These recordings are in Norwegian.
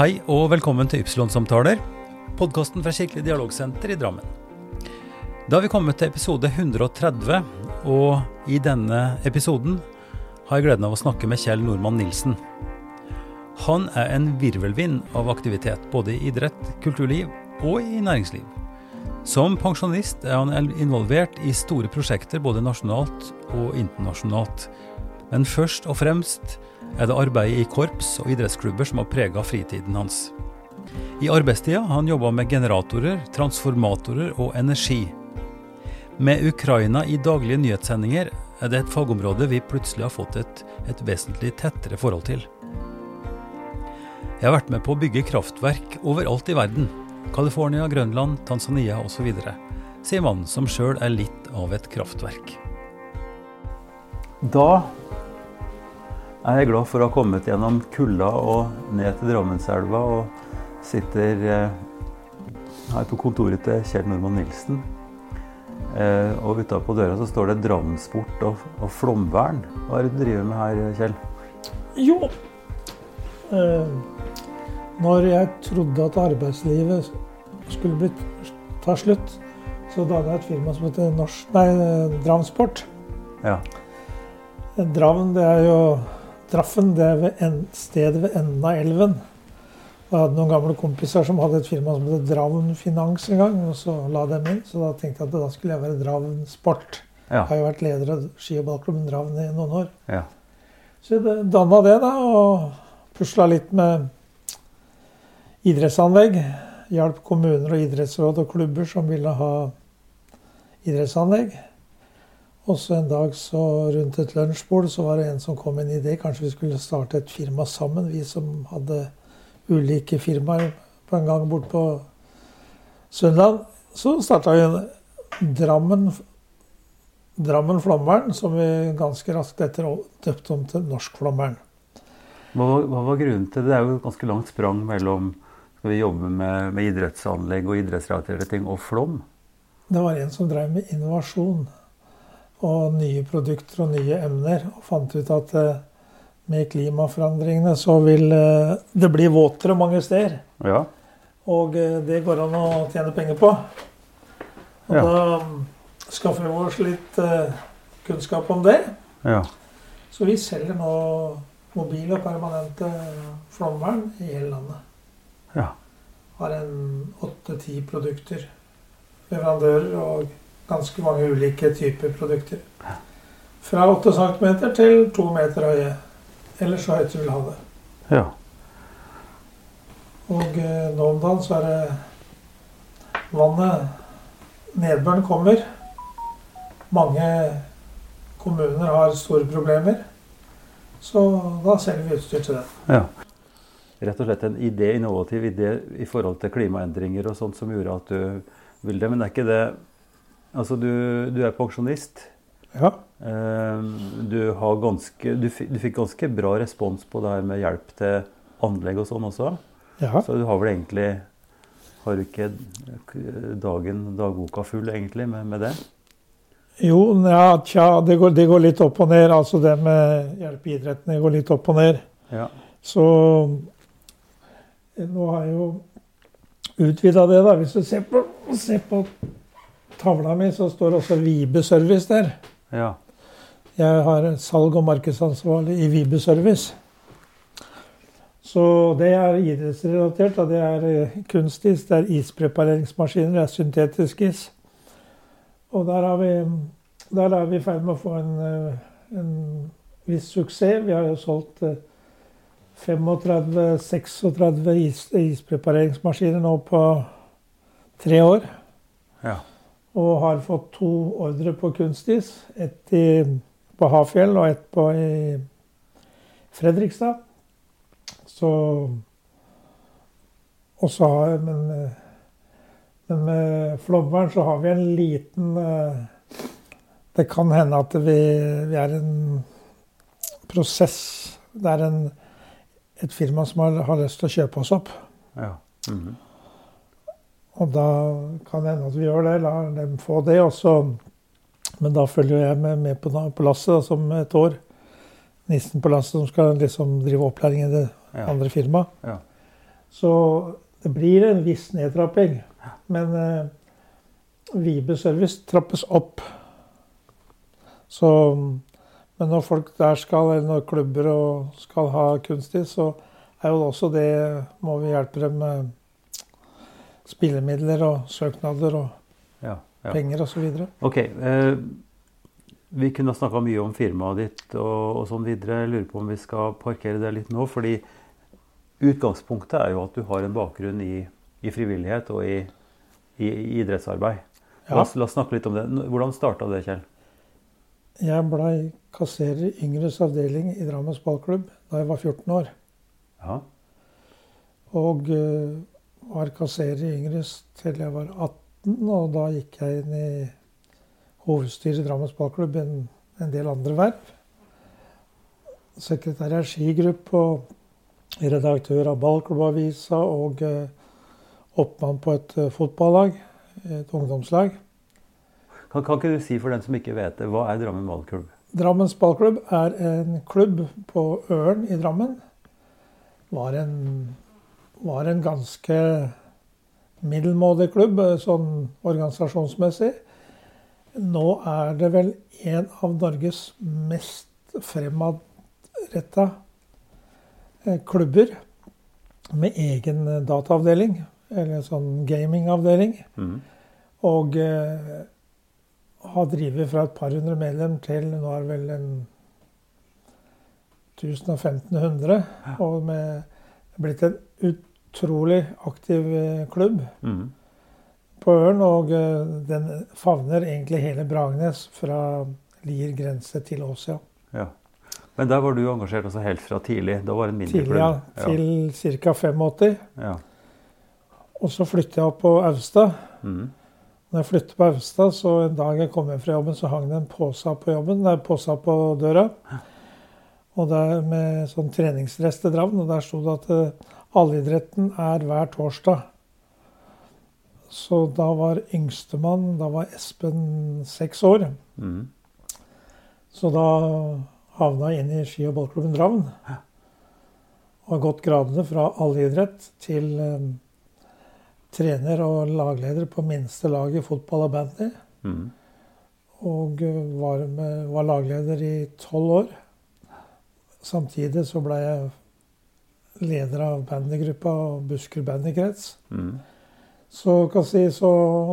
Hei og velkommen til Ypsilon-samtaler, podkasten fra Kirkelig dialogsenter i Drammen. Da har vi kommet til episode 130, og i denne episoden har jeg gleden av å snakke med Kjell Nordmann Nilsen. Han er en virvelvind av aktivitet, både i idrett, kulturliv og i næringsliv. Som pensjonist er han involvert i store prosjekter både nasjonalt og internasjonalt. Men først og fremst er det arbeidet i korps og idrettsklubber som har prega fritiden hans. I arbeidstida han jobba med generatorer, transformatorer og energi. Med Ukraina i daglige nyhetssendinger er det et fagområde vi plutselig har fått et, et vesentlig tettere forhold til. Jeg har vært med på å bygge kraftverk overalt i verden. California, Grønland, Tanzania osv. Sier mannen som sjøl er litt av et kraftverk. Da er glad for å ha kommet gjennom kulda og ned til Drammenselva og sitter eh, her på kontoret til Kjell Normann Nilsen. Eh, og utapå døra så står det Drammensport og, og flomvern. Hva er det du driver med her, Kjell? Jo, eh, når jeg trodde at arbeidslivet skulle bli, ta slutt, så dannet jeg et firma som heter Norsk, nei, Dramsport. Ja. Drammen det er jo Draffen, det er ved en, stedet ved enden av elven. Jeg hadde noen gamle kompiser som hadde et firma som het Dravn Finans en gang. og Så la dem inn, så da tenkte jeg at da skulle jeg være Dravn Sport. Ja. Jeg har jo vært leder av ski- og ballklubben Dravn i noen år. ja. Så jeg danna det, da, og pusla litt med idrettsanlegg. Hjalp kommuner og idrettsråd og klubber som ville ha idrettsanlegg. Og så en dag så rundt et lunsjbord så var det en som kom med en idé. Kanskje vi skulle starte et firma sammen, vi som hadde ulike firmaer på en gang bort på Sunnland. Så starta vi Drammen, Drammen Flommeren, som vi ganske raskt etter døpte om til Norsk Flommeren. Hva, hva var grunnen til det? Det er jo et ganske langt sprang mellom skal vi jobbe med, med idrettsanlegg og idrettsrelaterte ting og flom. Det var en som drev med innovasjon og nye produkter og nye emner, og fant ut at eh, med klimaforandringene så vil eh, det bli våtere mange steder. Ja. Og eh, det går an å tjene penger på. Og Ja. da mm, skaffer vi oss litt kunnskap om det. ja. Så vi selger nå mobile og permanente flomvern i hele landet. Ja. Har en åtte-ti produkter. Leverandører og ganske mange ulike typer produkter. Fra 8 cm til 2 meter høye. Eller så høyt du vil ha det. ja. Og eh, nå om dagen så er det vannet Nedbøren kommer. Mange kommuner har store problemer. Så da selger vi utstyr til det. ja. Rett og slett en idé, innovativ idé i forhold til klimaendringer og sånt som gjorde at du vil det. Men er ikke det Altså, du, du er pensjonist. Ja. Eh, Du, har ganske, du, fikk, du fikk ganske bra respons på det her med hjelp til anlegg og sånn også. ja. Så du har vel egentlig Har du ikke dagen, dagboka full egentlig med, med det? Jo, ja, tja, det går, det går litt opp og ned. Altså det med hjelp i idretten, det går litt opp og ned. Ja. Så eh, nå har jeg jo utvida det, da. Hvis du ser på, ser på tavla mi, så står også Vibe Service der. ja. Jeg har salg- og markedsansvarlig i Vibe Service. Så det er idrettsrelatert. Da. Det er eh, kunstis, det er isprepareringsmaskiner, det er syntetisk is. Og der, har vi, der er vi i ferd med å få en, eh, en viss suksess. Vi har jo solgt eh, 35-36 is, isprepareringsmaskiner nå på tre år. ja. Og har fått to ordre på kunstis. Ett på Hafjell og ett på i Fredrikstad. Så Og så har men, men med Flåmvern så har vi en liten eh, Det kan hende at vi, vi er en prosess Det er en, et firma som har, har lyst til å kjøpe oss opp. ja. Mhm. Og da kan det hende at vi gjør det, lar dem få det. Også. men da følger jeg med, med på, på lasset som et år. Nissen på lasset som skal liksom drive opplæring i det Ja. andre firmaet. Ja. Så det blir en viss nedtrapping. Men eh, Vibe Service trappes opp. Så Men når folk der skal, eller når klubber og skal ha kunstig, så er jo også det Må vi hjelpe dem med spillemidler og søknader og Ja, ja. penger osv. Ok. Eh, vi kunne ha snakka mye om firmaet ditt og, og sånn videre. Jeg lurer på om vi skal parkere det litt nå. fordi utgangspunktet er jo at du har en bakgrunn i, i frivillighet og i, i, i idrettsarbeid. La, oss, la oss snakke litt om det. Hvordan starta det, Kjell? Jeg blei kasserer i yngres avdeling i Drammens ballklubb da jeg var 14 år. Ja. Og eh, var kasserer i yngres til jeg var 18, og da gikk jeg inn i hovedstyret i Drammens ballklubb, en, en del andre verv. Sekretær i skigruppe og redaktør av ballklubbavisa og eh, oppmann på et eh, fotballag, et ungdomslag. Kan, kan ikke du si for den som ikke vet det, hva er Drammen ballklubb? Drammens ballklubb er en klubb på Øren i Drammen. Var en, var en ganske middelmådig klubb eh, sånn organisasjonsmessig. Nå er det vel en av Norges mest fremadretta eh, klubber med egen eh, dataavdeling, eller sånn gamingavdeling. Mm. Og eh, har drevet fra et par hundre medlem til nå er det vel en 1500. Og med det er blitt en utrolig aktiv eh, klubb mm. på Ørn, Og eh, den favner egentlig hele Bragernes fra Lier grense til Åsia. Ja. Men der var du engasjert altså helt fra tidlig? Da var det en mindre Tidlig, ja. Til ca. 85. Ja. Og så flyttet jeg opp på Austad. Mm. Når jeg flyttet på Austad, så en dag jeg kom hjem fra jobben, så hang det en pose på jobben. Det er pose på døra. Og der med sånn treningsdress til Drammen. Og der sto det at eh, allidretten er hver torsdag. Så da var yngstemann Da var Espen seks år. Mm. Så da havna jeg inn i ski- og ballklubben Dravn. Og har gått gradene fra allidrett til eh, trener og lagleder på minste lag i fotball og bandy. Mm. Og eh, var, med, var lagleder i tolv år. Samtidig så ble jeg leder av bandygruppa og Buskerud bandykrets. Mm. Så kan si, så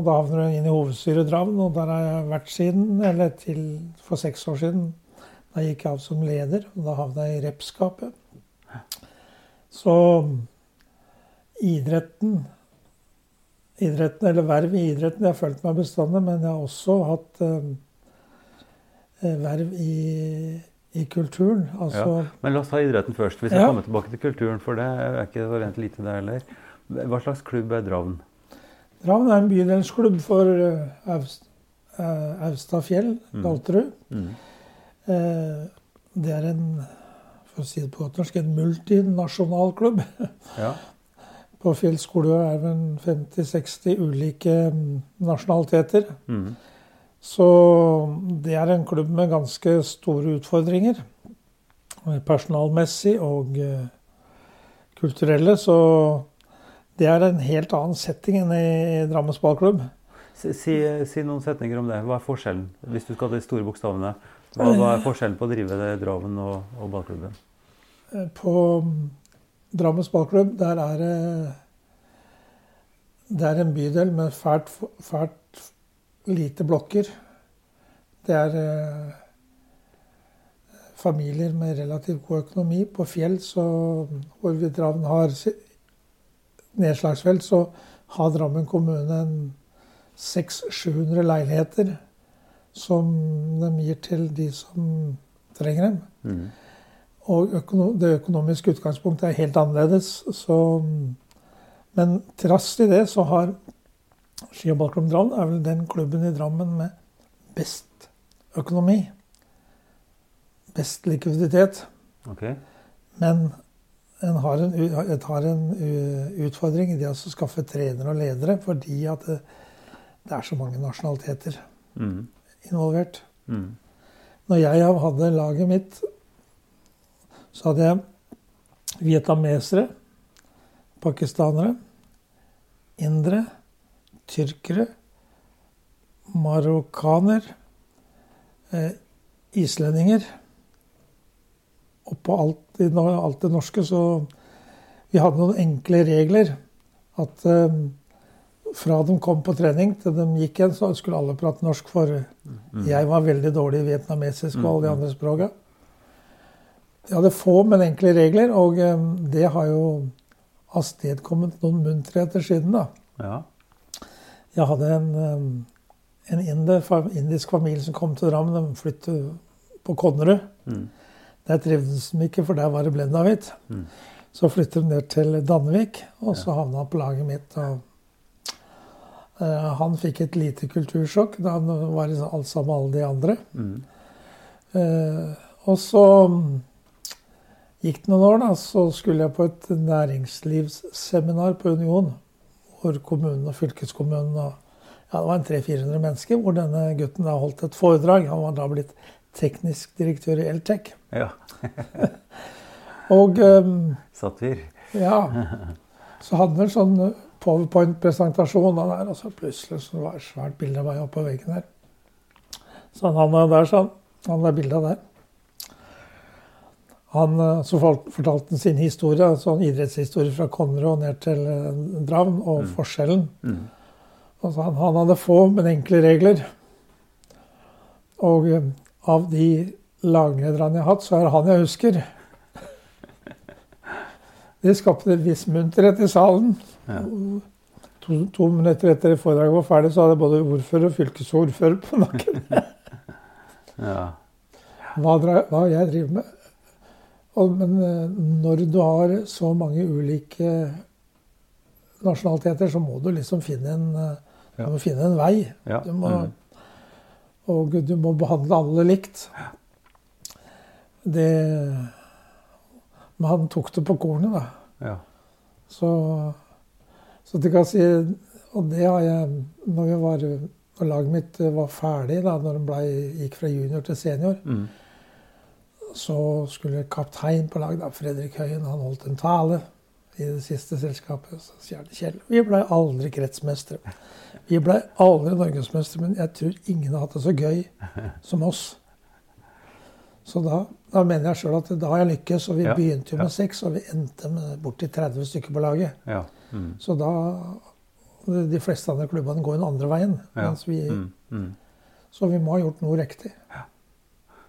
da havner du inn i hovedstyret Drammen, og der har jeg vært siden, eller til for seks år siden. Da gikk jeg av som leder, og da havna jeg i repskapet. Så idretten Idretten, eller verv i idretten, jeg har følt meg bestandig, men jeg har også hatt eh, eh, verv i, i kulturen. Altså Men la oss ta idretten først. Vi skal Ja. komme tilbake til kulturen, for det er ikke så rent lite det heller. Hva slags klubb er Dravn? Drammen er en bydelsklubb for eh, eh, Austafjell, Mm. Galterud. Mm. Eh, Det er en for å si det på norsk, en multinasjonal klubb. Ja. På Fjell skole er det 50-60 ulike mm, nasjonaliteter. Mhm. Så det er en klubb med ganske store utfordringer. eh, Personalmessig og eh, kulturelle. Så det er en helt annen setting enn i Drammens ballklubb. Si, si, si noen setninger om det. Hva er forskjellen, hvis du skal ha de store bokstavene? Hva, hva er forskjellen på å drive Drammen og, og ballklubben? Eh, På mm, Drammens ballklubb, der er det Det er en bydel med fælt, fælt lite blokker. Det er eh, familier med relativt god økonomi. På Fjell, så, hvor Drammen har nedslagsfelt, så har Drammen kommune 600-700 leiligheter som de gir til de som trenger dem. Mm. Og økono det økonomiske utgangspunktet er helt annerledes. Så, men trass i det så har Ski og ballklubb Drammen er vel den klubben i Drammen med best økonomi. Best likviditet. Okay. Men en har en, en, har en utfordring i det å skaffe trenere og ledere, fordi at det, det er så mange nasjonaliteter mm. involvert. Mm. Når jeg hadde laget mitt, så hadde jeg vietnamesere, pakistanere, indere, tyrkere, marokkaner, eh, islendinger. Oppå alt, alt det norske så Vi hadde noen enkle regler. At eh, fra de kom på trening til de gikk igjen, så skulle alle prate norsk. For mm. jeg var veldig dårlig i vietnamesisk og alle de mm. andre språka. Jeg hadde få, men enkle regler, og eh, det har jo avstedkommet noen munterheter siden, da. Ja. Jeg hadde en, eh, en inder, indisk familie som kom til Drammen. De flyttet på Konnerud. Mm. Der trivdes de ikke, for der var det Blendavit. Mm. Så flyttet de ned til Dannevik, og så ja. havna han på laget mitt. og uh, Han fikk et lite kultursjokk da han var liksom alt sammen med alle de andre. Mm. Uh, og så gikk det noen år, da, så skulle jeg på et næringslivsseminar på Union. Hvor kommunen og fylkeskommunen og ja, det var en 300-400 mennesker, hvor denne gutten da holdt et foredrag. Han var da blitt teknisk direktør i Eltec. Ja. og um, Satir. ja. Så hadde han en sånn powerpoint-presentasjon der, og så plutselig så var det et svært bilde av meg oppå veggen her. Så han der, sånn. Han der bildet der. Han, eh, så fortalte han sin historie, sånn idrettshistorie fra Konnerud ned til eh, Dravn, og mm. forskjellen. Mm. Altså han, han, hadde få, men enkle regler. Og eh, av de laglederne jeg har hatt, så er det han jeg husker. Det skapte viss munterhet i salen. Ja. To, to, minutter etter foredraget var ferdig, så hadde både ordfører og fylkesordfører på nakken. ja. hva, hva jeg driver med. Og, men eh, når du har så mange ulike nasjonaliteter, så må du liksom finne en, eh, ja. må finne en vei. Ja. Du må, mm. Og du må behandle alle likt. Det Men han tok det på kornet, da. Ja. Så, så du kan si Og det har jeg Når, jeg var, når laget mitt var ferdig, da når det gikk fra junior til senior, mm så skulle kaptein på laget, Fredrik Høyen, han holdt en tale i det siste selskapet. Så sier han Kjell, vi blei aldri kretsmestere. Vi blei aldri norgesmestere, men jeg tror ingen har hatt det så gøy som oss. Så da, da mener jeg sjøl at da har jeg lykkes. Og vi ja, begynte jo med seks, og vi endte med borti 30 stykker på laget. Ja, mm. Så da De fleste andre klubbene går den andre veien. Ja, vi, mm, mm. Så vi må ha gjort noe riktig.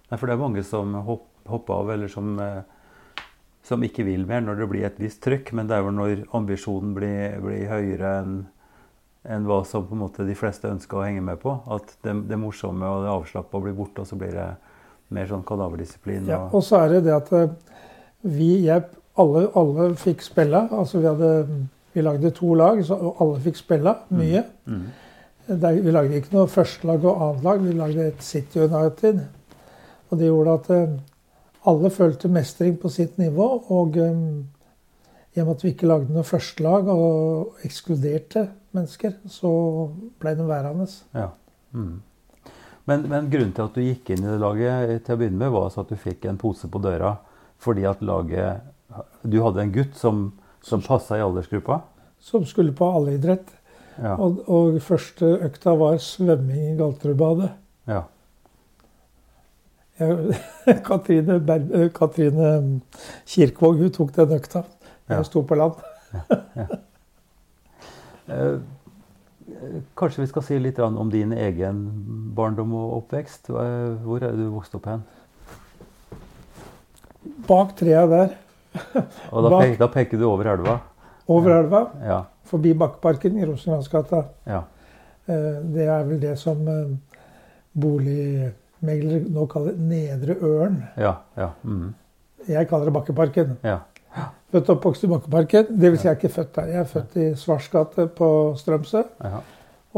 Nei, for det er mange som hopper av, eller som, eh, som, ikke vil mer når det blir et visst trykk. Men det er jo når ambisjonen blir, blir høyere enn en hva som på en måte de fleste ønsker å henge med på. At det, det morsomme og det avslappa blir borte, og så blir det mer sånn kadaverdisiplin. Og... Ja, og så er det det at eh, vi jeg, alle, alle, fikk spille. Altså vi, hadde, vi lagde to lag, så alle fikk spille mye. Mm. Mm. Der, vi lagde ikke noe førstelag og annet lag. vi lagde et City United. Og det gjorde at eh, alle følte mestring på sitt nivå. Og gjennom i og med at vi ikke lagde noe førstelag og ekskluderte mennesker, så ble de værende. Ja. Mm. Men, men, grunnen til at du gikk inn i det laget til å begynne med, var altså at du fikk en pose på døra fordi at laget Du hadde en gutt som, som passa i aldersgruppa? Som skulle på allidrett. Ja. Og, og første økta var svømming i Galterudbadet. Ja. Katrine, Ber Katrine Kirkvåg hun tok den økta. Jeg ja. sto på land. ja. Eh, kanskje vi skal si litt om din egen barndom og oppvekst. Hvor er du vokst opp hen? Bak trea der. Og da, Bak, da, peker du over elva? Over elva. Ja. Forbi Bakkeparken i Rosenlandsgata. Ja. Eh, det er vel det som eh, bolig meglere nå kaller Nedre Ørn. Ja, ja. Mm. Jeg kaller det Bakkeparken. Ja. Født og oppvokst i Bakkeparken. Det vil si jeg er ikke født der. Jeg er født i Svarsgate på Strømsø. Ja.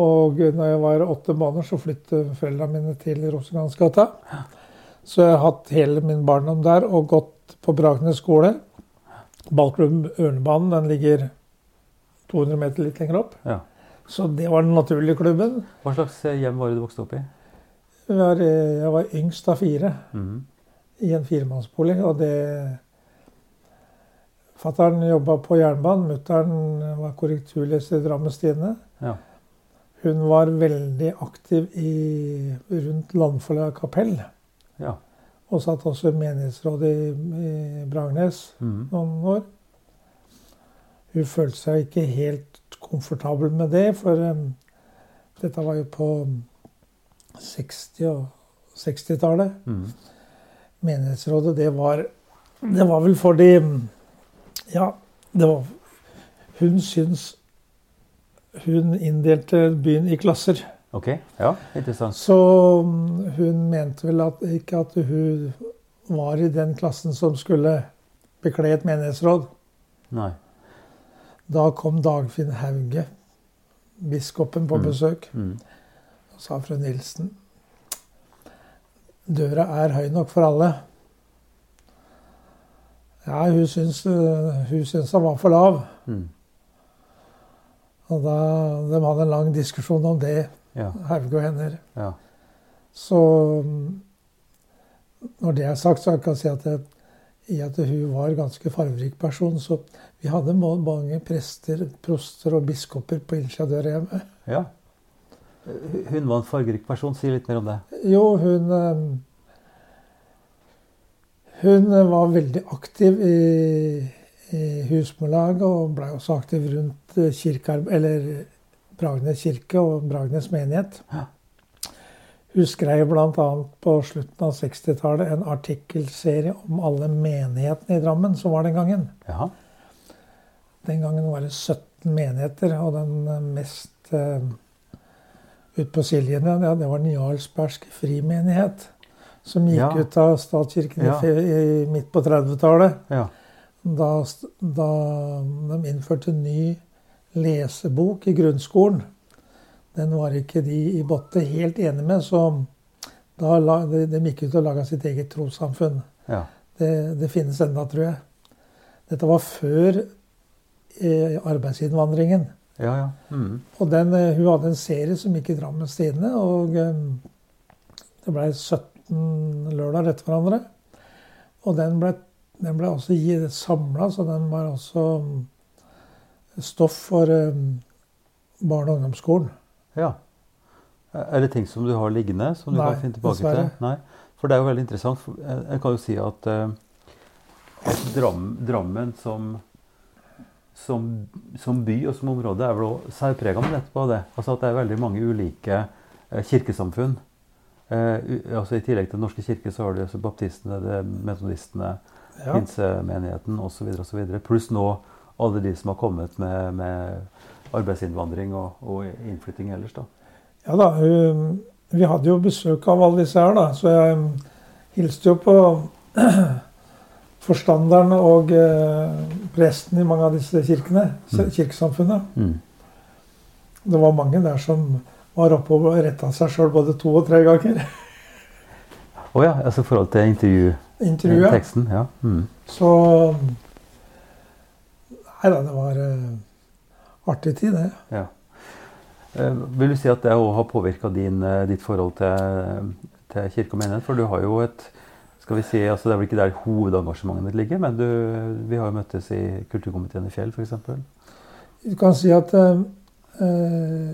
Og når jeg var åtte måneder, så flyttet foreldrene mine til Rosengansgata. Så jeg har hatt hele min barndom der og gått på Bragernes skole. Ballklubben Ørnebanen den ligger 200 meter litt lenger opp. Ja. Så det var den naturlige klubben. Hva slags hjem var det du vokste opp i? Var, jeg var yngst av fire mm. i en firemannsbolig. Og det Fattern jobba på jernbanen. Mutter'n var korrekturleser i Drammens Tidende. Ja. Hun var veldig aktiv i, rundt Landforlaget kapell. Ja. Og satt også i menighetsrådet i, i Bragnes Mm. noen år. Hun følte seg ikke helt komfortabel med det, for um, dette var jo på 60- og 60-tallet. Mm. Menighetsrådet, det var Det var vel fordi Ja, det var Hun syns Hun inndelte byen i klasser. Ok, ja, interessant. Så mm, hun mente vel at, ikke at hun var i den klassen som skulle bekle et menighetsråd. Nei. Da kom Dagfinn Hauge, biskopen, på Mm. besøk. Mm. Sa fru Nilsen Døra er høy nok for alle. Ja, hun syns, hun syns han var for lav. Mm. Og da, De hadde en lang diskusjon om det, Ja, Hauge og hender. ja. Så når det er sagt, så kan jeg si at, det, i at hun var en ganske fargerik person. Så vi hadde mange prester, proster og biskoper på hjemme. ja. Hun var en fargerik person. Si litt mer om det. Jo, hun eh, Hun var veldig aktiv i, i husmorlaget og ble også aktiv rundt eh, eller Bragnes kirke og Bragnes menighet. Ja. Hun skrev bl.a. på slutten av 60-tallet en artikkelserie om alle menighetene i Drammen som var den gangen. Ja. Den gangen var det 17 menigheter, og den eh, mest uh, ut på Siljen, ja, det var den jarlsbergske frimenighet. Som gikk Ja. ut av statskirken Ja. i, midt på 30-tallet. Ja. Da, da de innførte ny lesebok i grunnskolen. Den var ikke de i Botte helt enig med, så da la, de, de gikk ut og laga sitt eget trossamfunn. ja. Det, det finnes enda, tror jeg. Dette var før eh, arbeidsinnvandringen. Ja, ja. Mm. Og den, eh, hun hadde en serie som gikk i Drammens Tidende, og eh, det ble 17 lørdager etter hverandre. Og den ble, den ble også samla, så den var også mm, stoff for eh, barne- og ungdomsskolen. ja. Er det ting som du har liggende, som du Nei, kan finne tilbake dessverre. til? Nei. For det er jo veldig interessant. Jeg kan jo si at eh, at Drammen som, som, som by og som område er vel også særprega med nettopp av det. Altså at det er veldig mange ulike eh, kirkesamfunn. Eh, altså I tillegg til Den norske kirke så har du altså baptistene, det, metodistene, Ja. pinsemenigheten osv. Pluss nå alle de som har kommet med, med arbeidsinnvandring og, og innflytting ellers. da. ja da, vi hadde jo besøk av alle disse her, da, så jeg mm, hilste jo på forstanderen og eh, presten i mange av disse kirkene, Mm. kirkesamfunnene. Mm. Det var mange der som var oppe og retta seg sjøl både to og tre ganger. Å ja, altså i forhold til Intervjuet. Teksten, Ja. Mm. Så Nei da, det var uh, artig tid, det. ja. Eh, vil du si at det òg har påvirka ditt forhold til, til kirke og menighet? For du har jo et skal vi si, altså Det er vel ikke der hovedengasjementet mitt ligger, men du, vi har jo møttes i kulturkomiteen i Fjell f.eks. Du kan si at uh, uh,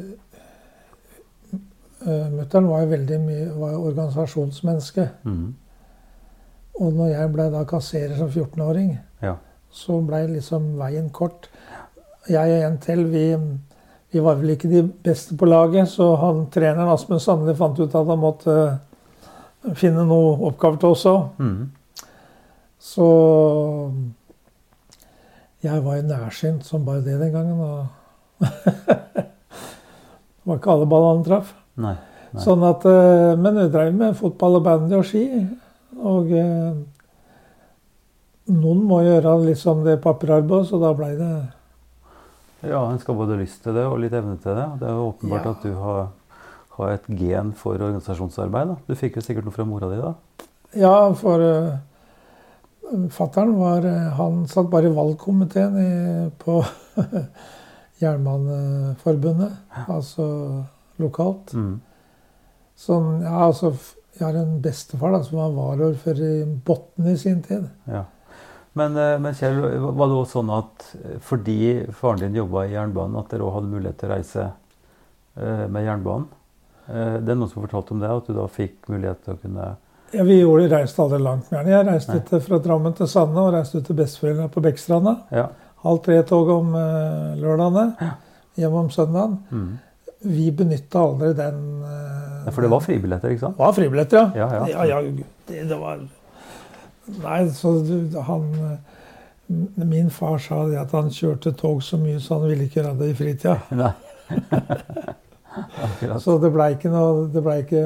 Mutter'n var jo veldig mye var jo organisasjonsmenneske. Mm. Og når jeg ble da kasserer som 14-åring, Ja. så ble liksom veien kort. Jeg og en til, vi, vi var vel ikke de beste på laget, så han treneren Asmund Sandli fant ut at han måtte finne noe oppgaver til oss òg. Mm. Så jeg var jo nærsynt som bare det den gangen. Og det var ikke alle ballene traff. Nei. Nei. Sånn at, eh, men vi drev med fotball og bandy og ski. Og eh, noen må gjøre liksom det papirarbeidet, så da blei det Ja, en skal både ha lyst til det og litt evne til det. Det er jo åpenbart Ja. at du har, har et gen for organisasjonsarbeid. da. Du fikk jo sikkert noe fra mora di da? Ja, for uh, fattern var eh, Han satt bare i valgkomiteen i, på Jernbaneforbundet, altså lokalt. Mm. Sånn, ja, altså, jeg har en bestefar da, som var varaordfører i Botn i sin tid. Ja. Men, eh, men, Kjell, var det også sånn at fordi faren din jobba i jernbanen, at dere òg hadde mulighet til å reise med jernbanen? Eh, det er noen som har fortalt om det, at du da fikk mulighet til å kunne ja, Vi gjorde, reiste aldri langt den. Jeg reiste til, fra Drammen til Sande og reiste ut til besteforeldrene på Bekkstranda. Ja. Halv tre-tog om uh, lørdagene. Ja. Hjem om søndagen. Mm. Vi benytta aldri den uh, Ja, For det var fribilletter, ikke sant? Det var fribilletter, ja. Ja, ja. ja, ja det, det var Nei, så han Min far sa det at han kjørte tog så mye, så han ville ikke gjøre det i fritida. Nei. Akkurat. Så det blei ikke noe Det blei ikke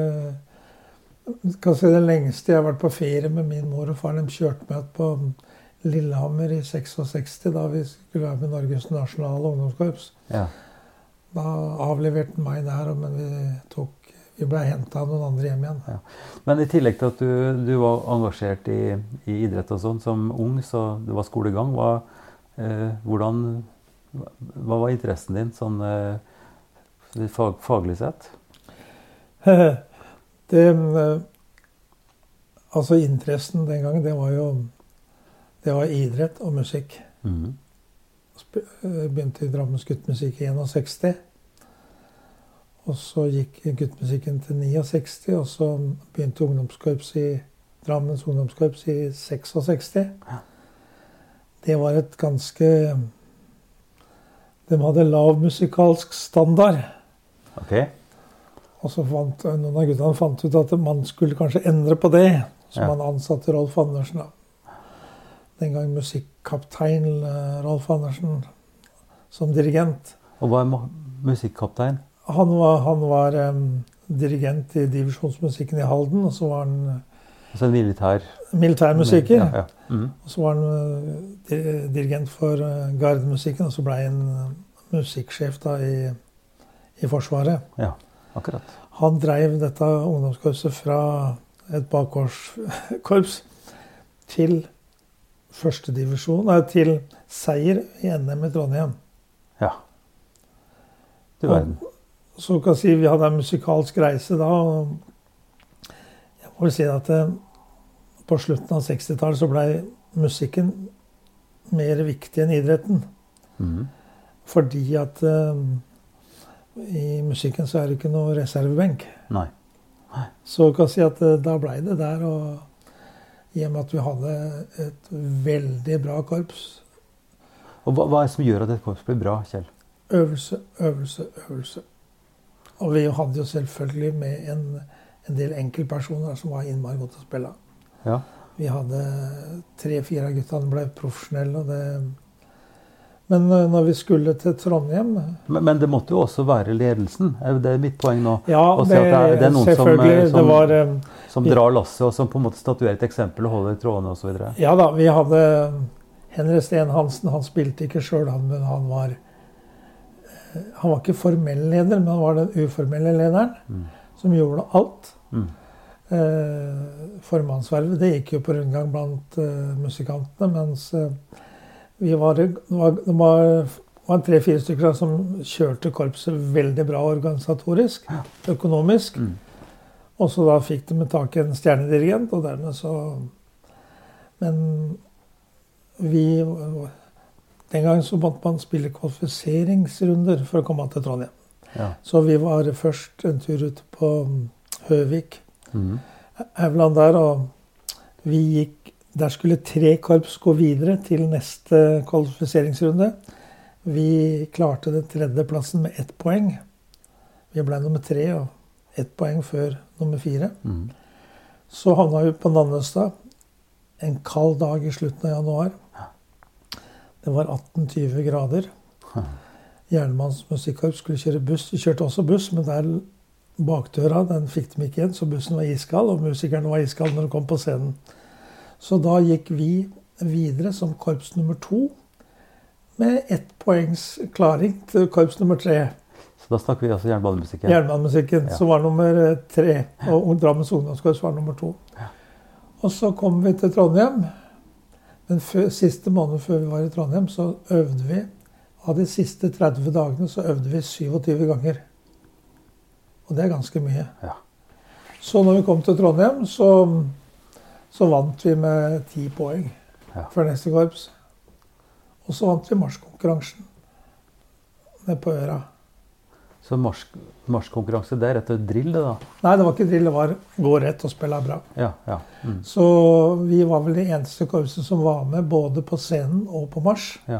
si Det lengste jeg har vært på ferie med min mor og far, de kjørte meg på Lillehammer i 66, da vi skulle være med Norges nasjonale ungdomskorps. Ja. Da avleverte han meg der, men vi, tok, vi ble henta av noen andre hjem igjen. Ja. Men i tillegg til at du, du var engasjert i, i, idrett og sånn som ung, så det var skolegang, hva, eh, hvordan, hva var interessen din sånn eh, fag, faglig sett? det, eh, altså interessen den gangen, det var jo det var idrett og musikk. Mm. Begynte i Drammens Guttmusikk i 61. Og så gikk guttmusikken til 69, og så begynte ungdomskorps i Drammens ungdomskorps i 66. Det var et ganske De hadde lav musikalsk standard. Okay. Og så fant noen av guttene fant ut at man skulle kanskje endre på det. Så Ja. man ansatte Rolf Andersen. da. Den gang musikkaptein eh, Rolf Andersen som dirigent. Og hva er musikkaptein? Han var, han var um, dirigent i divisjonsmusikken i Halden, og så var han Altså en militær militærmusiker. Ja, ja. Mm. Og så var han eh, dirigent for eh, gardemusikken, og så ble han eh, musikksjef da i, i Forsvaret. ja, akkurat. Han dreiv dette ungdomskorpset fra et bakgårdskorps til førstedivisjon, nei, til seier i NM i Trondheim. Ja. Du verden. Så kan jeg si vi hadde en musikalsk reise da. og Jeg må vel si at eh, på slutten av 60-tallet så blei musikken mer viktig enn idretten. Mm. Fordi at eh, i musikken så er det ikke noe reservebenk. Nei. Så kan jeg si at eh, da blei det der. Og i og med at vi hadde et veldig bra korps. Og hva, hva er det som gjør at et korps blir bra, Kjell? Øvelse, øvelse, øvelse. Og vi hadde jo selvfølgelig med en, en del enkeltpersoner som var innmari gode til å spille. Ja. Vi hadde tre-fire av guttene ble profesjonelle. og det... Men eh, når vi skulle til Trondheim Men, men det måtte jo også være ledelsen. Det Er mitt poeng nå. Ja, det, det er- det er noen som, selvfølgelig. Som, som- det var eh, Som drar lasset, og som på en måte statuerer et eksempel og holder trådene osv. Ja da, vi hadde Henry Steen Hansen. Han spilte ikke sjøl, han, men han var eh, Han var ikke formell leder, men han var den uformelle lederen Mm. som gjorde alt. Mm. Eh, formannsvervet det gikk jo på rundgang blant eh, musikantene, mens eh, vi var, det var, var, var tre-fire stykker som kjørte korpset veldig bra organisatorisk, økonomisk. Mm. Og så da fikk de tak i en stjernedirigent, og dermed så Men vi Den gangen så måtte man spille kvalifiseringsrunder for å komme til Trondheim. Ja. Så vi var først en tur ute på Høvik, Mm. Aurland der, og vi gikk Der skulle tre korps gå videre til neste kvalifiseringsrunde. Vi klarte den tredjeplassen med ett poeng. Vi ble nummer tre og ett poeng før nummer fire. Mm. Så havna vi på Nannestad en kald dag i slutten av januar. Det var 18-20 grader. Jernmannens musikkorps skulle kjøre buss. De kjørte også buss, men der bakdøra den fikk de ikke igjen, så bussen var iskald, og musikerne var iskalde når de kom på scenen. Så da gikk vi videre som korps nummer to med ett poengs klaring til korps nummer tre. Så da snakker vi altså jernbanemusikken. Jernbanemusikken, Ja. som var nummer eh, tre. Og Drammens ungdomskorps var nummer to. Og så kom vi til Trondheim. Men før, siste måned før vi var i Trondheim, så øvde vi. Av de siste 30 dagene så øvde vi 27 ganger. Og det er ganske mye. Ja. Så når vi kom til Trondheim, så, så vant vi med ti poeng. Ja. for neste korps. Og så vant vi marsjkonkurransen nede på Øra. Så marsj- marsjkonkurranse, det er rett og slett drill, det da? Nei, det var ikke drill, det var gå rett og spille bra. Ja. ja. Mm. Så vi var vel det eneste korpset som var med både på scenen og på marsj. Ja.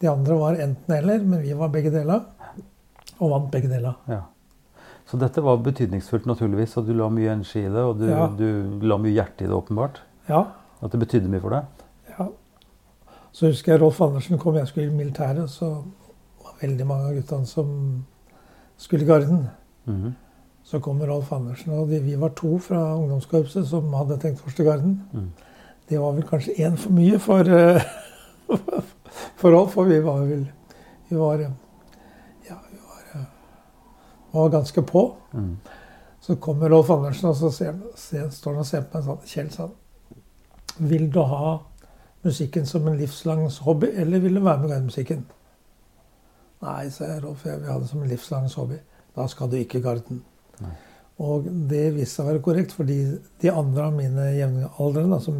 De andre var enten-eller, men vi var begge deler. Og vant begge deler. ja. Så dette var betydningsfullt, naturligvis, og du la mye energi i det, og du, Ja. du la mye hjerte i det, åpenbart. Ja, At det betydde mye for deg. ja. Så husker jeg Rolf Andersen kom, jeg skulle i militæret, så var veldig mange av guttene som skulle i garden. Mhm. Så kom Rolf Andersen, og de, vi var to fra ungdomskorpset som hadde tenkt førstegarden. Mm. Det var vel kanskje én for mye for, eh, for Rolf, for vi var vel Vi var eh, Ja, vi var, eh, var ganske på. Mm. Så kommer Rolf Andersen, og så ser, ser, står han og ser på meg sånn Kjell, sa han. Vil du ha musikken som en livslang hobby, eller vil du være med i gardemusikken? Nei, sa jeg, Rolf, jeg vil ha det som en livslang hobby. Da skal du ikke i garden. Nei. Og det viste seg å være korrekt, fordi de andre av mine jevnaldrende, som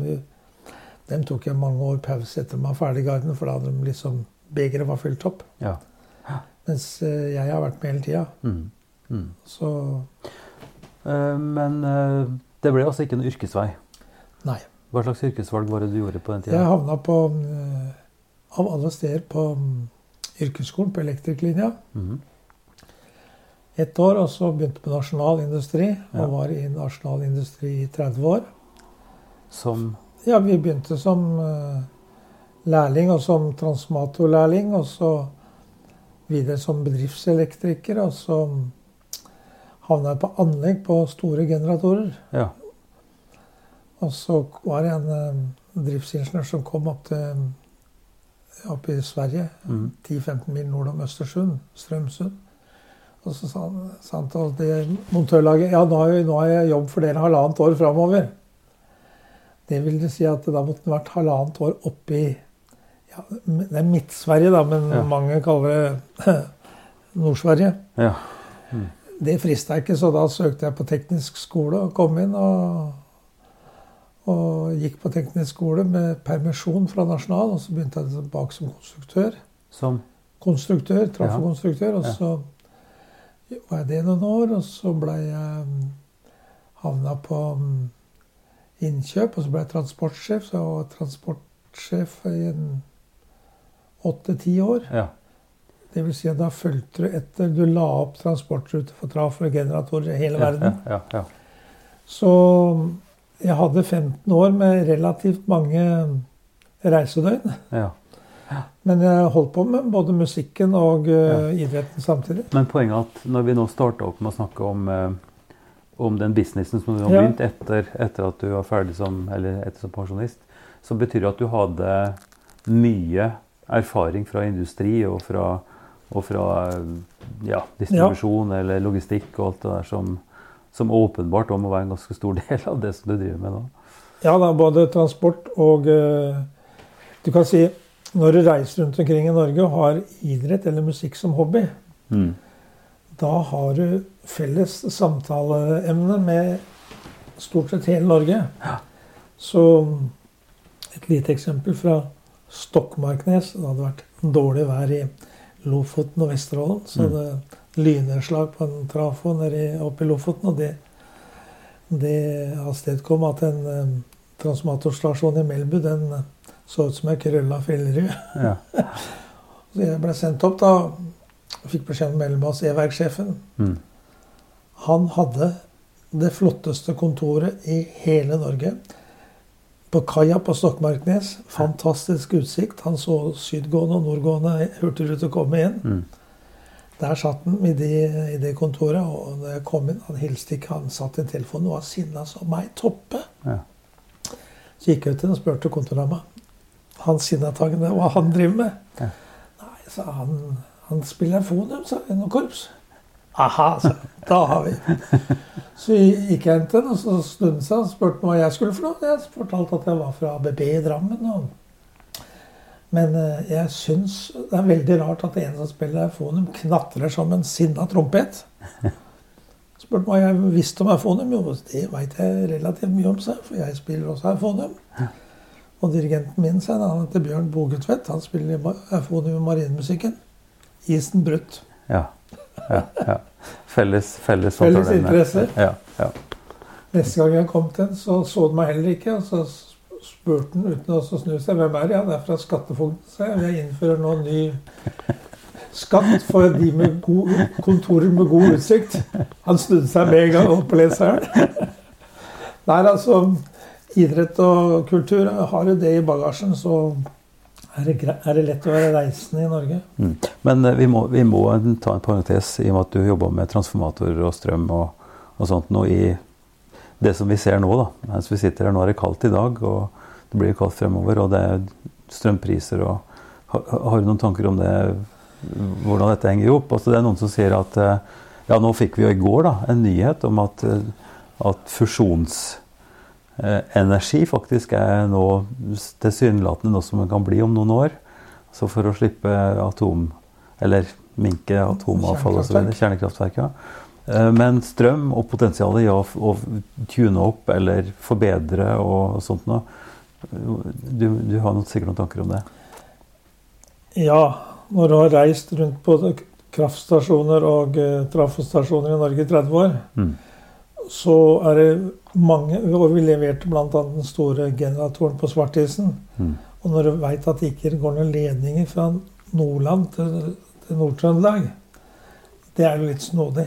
dem tok jeg mange år pause etter meg ferdig i garden, for da hadde de liksom Begeret var fylt opp. Ja. Mens eh, jeg har vært med hele tida. Mm. Mm. Så Eh, men eh, det ble altså ikke noen yrkesvei. nei. Hva slags yrkesvalg var det du gjorde på den tida? Jeg havna på eh, Av alle steder på mm, yrkesskolen, på elektrikerlinja. -hmm. Ett år, og så begynte på nasjonal industri. Ja. Og var i nasjonal industri i 30 år. Som Ja, vi begynte som lærling og som transformatorlærling. Og så videre som bedriftselektriker. Og så havna jeg på anlegg på store generatorer. Ja. Og så var det en eh, driftsingeniør som kom opp til opp i Sverige, mm. 10-15 mil nord om Østersund, Strømsund. Og så sa han, sa han til det montørlaget ja, nå har, jeg, nå har jeg jobb for dere halvannet år framover. Det vil det si at da måtte han vært halvannet år oppi ja, Det er Midt-Sverige, da, men Ja. mange kaller det Nord-Sverige. ja. Det frista ikke, så da søkte jeg på teknisk skole og kom inn. Og, og gikk på teknisk skole med permisjon fra Nasjonal. Og så begynte jeg tilbake som konstruktør. Som Konstruktør, trafokonstruktør. Og så var jeg det noen år, og så ble jeg mm, havna på mm, innkjøp. Og så ble jeg transportsjef. Så jeg var transportsjef i åtte-ti år. Ja. Det vil si at da fulgte du etter Du la opp transportruter for traf og generatorer i hele verden. ja, ja, ja. Så jeg hadde 15 år med relativt mange reisedøgn. ja. Men jeg holdt på med både musikken og eh, idretten samtidig. Men poenget er at når vi nå starta opp med å snakke om, uh, om den businessen som du har begynt etter, etter at du var ferdig som, som pensjonist, så betyr det at du hadde mye erfaring fra industri og fra, og fra eh, ja, distribusjon eller logistikk og alt det der som, som åpenbart må være en ganske stor del av det som du driver med nå. Ja da, både transport og eh, Du kan si når du reiser rundt omkring i Norge og har idrett eller musikk som hobby, Mm. da har du felles samtaleemne med stort sett hele Norge. Så et lite eksempel fra Stokmarknes. Det hadde vært dårlig vær i Lofoten og Vesterålen. Så Mm. det lynnedslag på en trafo oppe i Lofoten. Og det, det avstedkom at en um, transformatorstasjon i Melbu den eh, så ut som ei krølla Fellerud. Ja. Så jeg ble sendt opp da. og Fikk beskjed om hos E-verksjefen. Mm. Han hadde det flotteste kontoret i hele Norge. På kaia på Stokmarknes. Fantastisk utsikt. Han så sydgående og nordgående hurtigruter komme inn. Mm. Der satt han i det, i det kontoret, og når jeg kom inn, han hilste ikke. Han satt i telefonen og var sinna som meg toppe. Ja. Så gikk jeg ut til ham og spurte kontorama. Han sinnatagende hva han driver med. Ja. Nei, sa han. Han spiller fonum, sa jeg. Noe korps. Aha, sa. Da har vi. Så gikk jeg til ham, og så snudde han seg og spurte hva jeg skulle for noe. Jeg fortalte at jeg var fra ABB i Drammen. Og... Men eh, jeg syns det er veldig rart at en som spiller eufonum, knatrer som en sinna trompet. Spurte hva jeg visste om eufonum. Jo, det veit jeg relativt mye om, seg, for jeg spiller også eufonum. Og dirigenten min sa han heter Bjørn Bogetvedt. Han spiller eufonium i marinemusikken. Isen brutt. Ja. ja, ja. Felles, felles, felles interesser. Ja, ja. Neste gang jeg kom til den, så så han meg heller ikke. Og så spurte han uten å snu seg hvem er det? Ja, det er fra Skattefogden. Så jeg, jeg innfører nå ny skatt for de med god, kontorer med god utsikt. Han snudde seg med en gang opp på leseren. Nei, altså Idrett og kultur har jo det i bagasjen, så er det, er det lett å være reisende i Norge. Mm. Men uh, vi, må, vi, må, ta en parentes i og med at du jobber med transformatorer og strøm og, og sånt nå i det som vi ser nå, da. Mens vi sitter her nå er det kaldt i dag, og det blir kaldt fremover, og det er strømpriser og Har, har du noen tanker om det? Hvordan dette henger opp? Altså, det er noen som sier at uh, Ja, nå fikk vi jo i går da, en nyhet om at, uh, at fusjons Eh, energi faktisk er nå tilsynelatende noe som kan bli om noen år. Så for å slippe atom Eller minke atomavfall osv. Kjernekraftverk. Ja. Eh, men strøm og potensialet i å, å, tune opp eller forbedre og sånt noe du, du har sikkert noen tanker om det? Ja. Når du har reist rundt på kraftstasjoner og trafostasjoner i Norge i 30 år, mm så er det mange Og vi leverte bl.a. den store generatoren på Svartisen. Mm. Og når du veit at det ikke går noen ledninger fra Nordland til, til Nord-Trøndelag, det er jo litt snodig.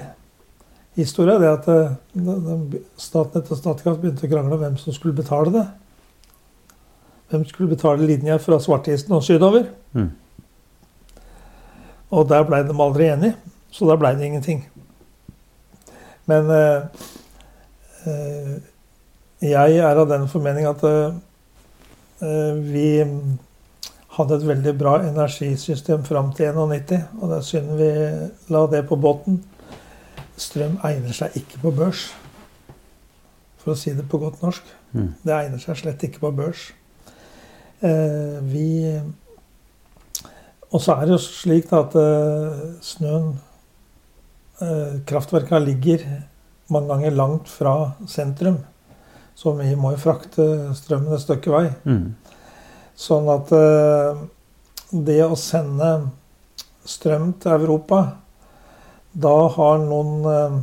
Historia er at eh, Statnett og Statkraft begynte å krangle om hvem som skulle betale det. Hvem skulle betale linja fra Svartisen og sydover? Mm. Og der blei de aldri enige, så da blei det ingenting. Men Eh, jeg er av den formening at eh, vi hadde et veldig bra energisystem fram til 91, og det er synd vi la det på båten. Strøm egner seg ikke på børs, for å si det på godt norsk. Mm. Det egner seg slett ikke på børs. Eh, vi Og så er det jo slik at snøen Kraftverka ligger mange ganger langt fra sentrum. Så vi må jo frakte strømmen et stykke vei. Mm. Sånn at uh, det å sende strøm til Europa Da har noen uh,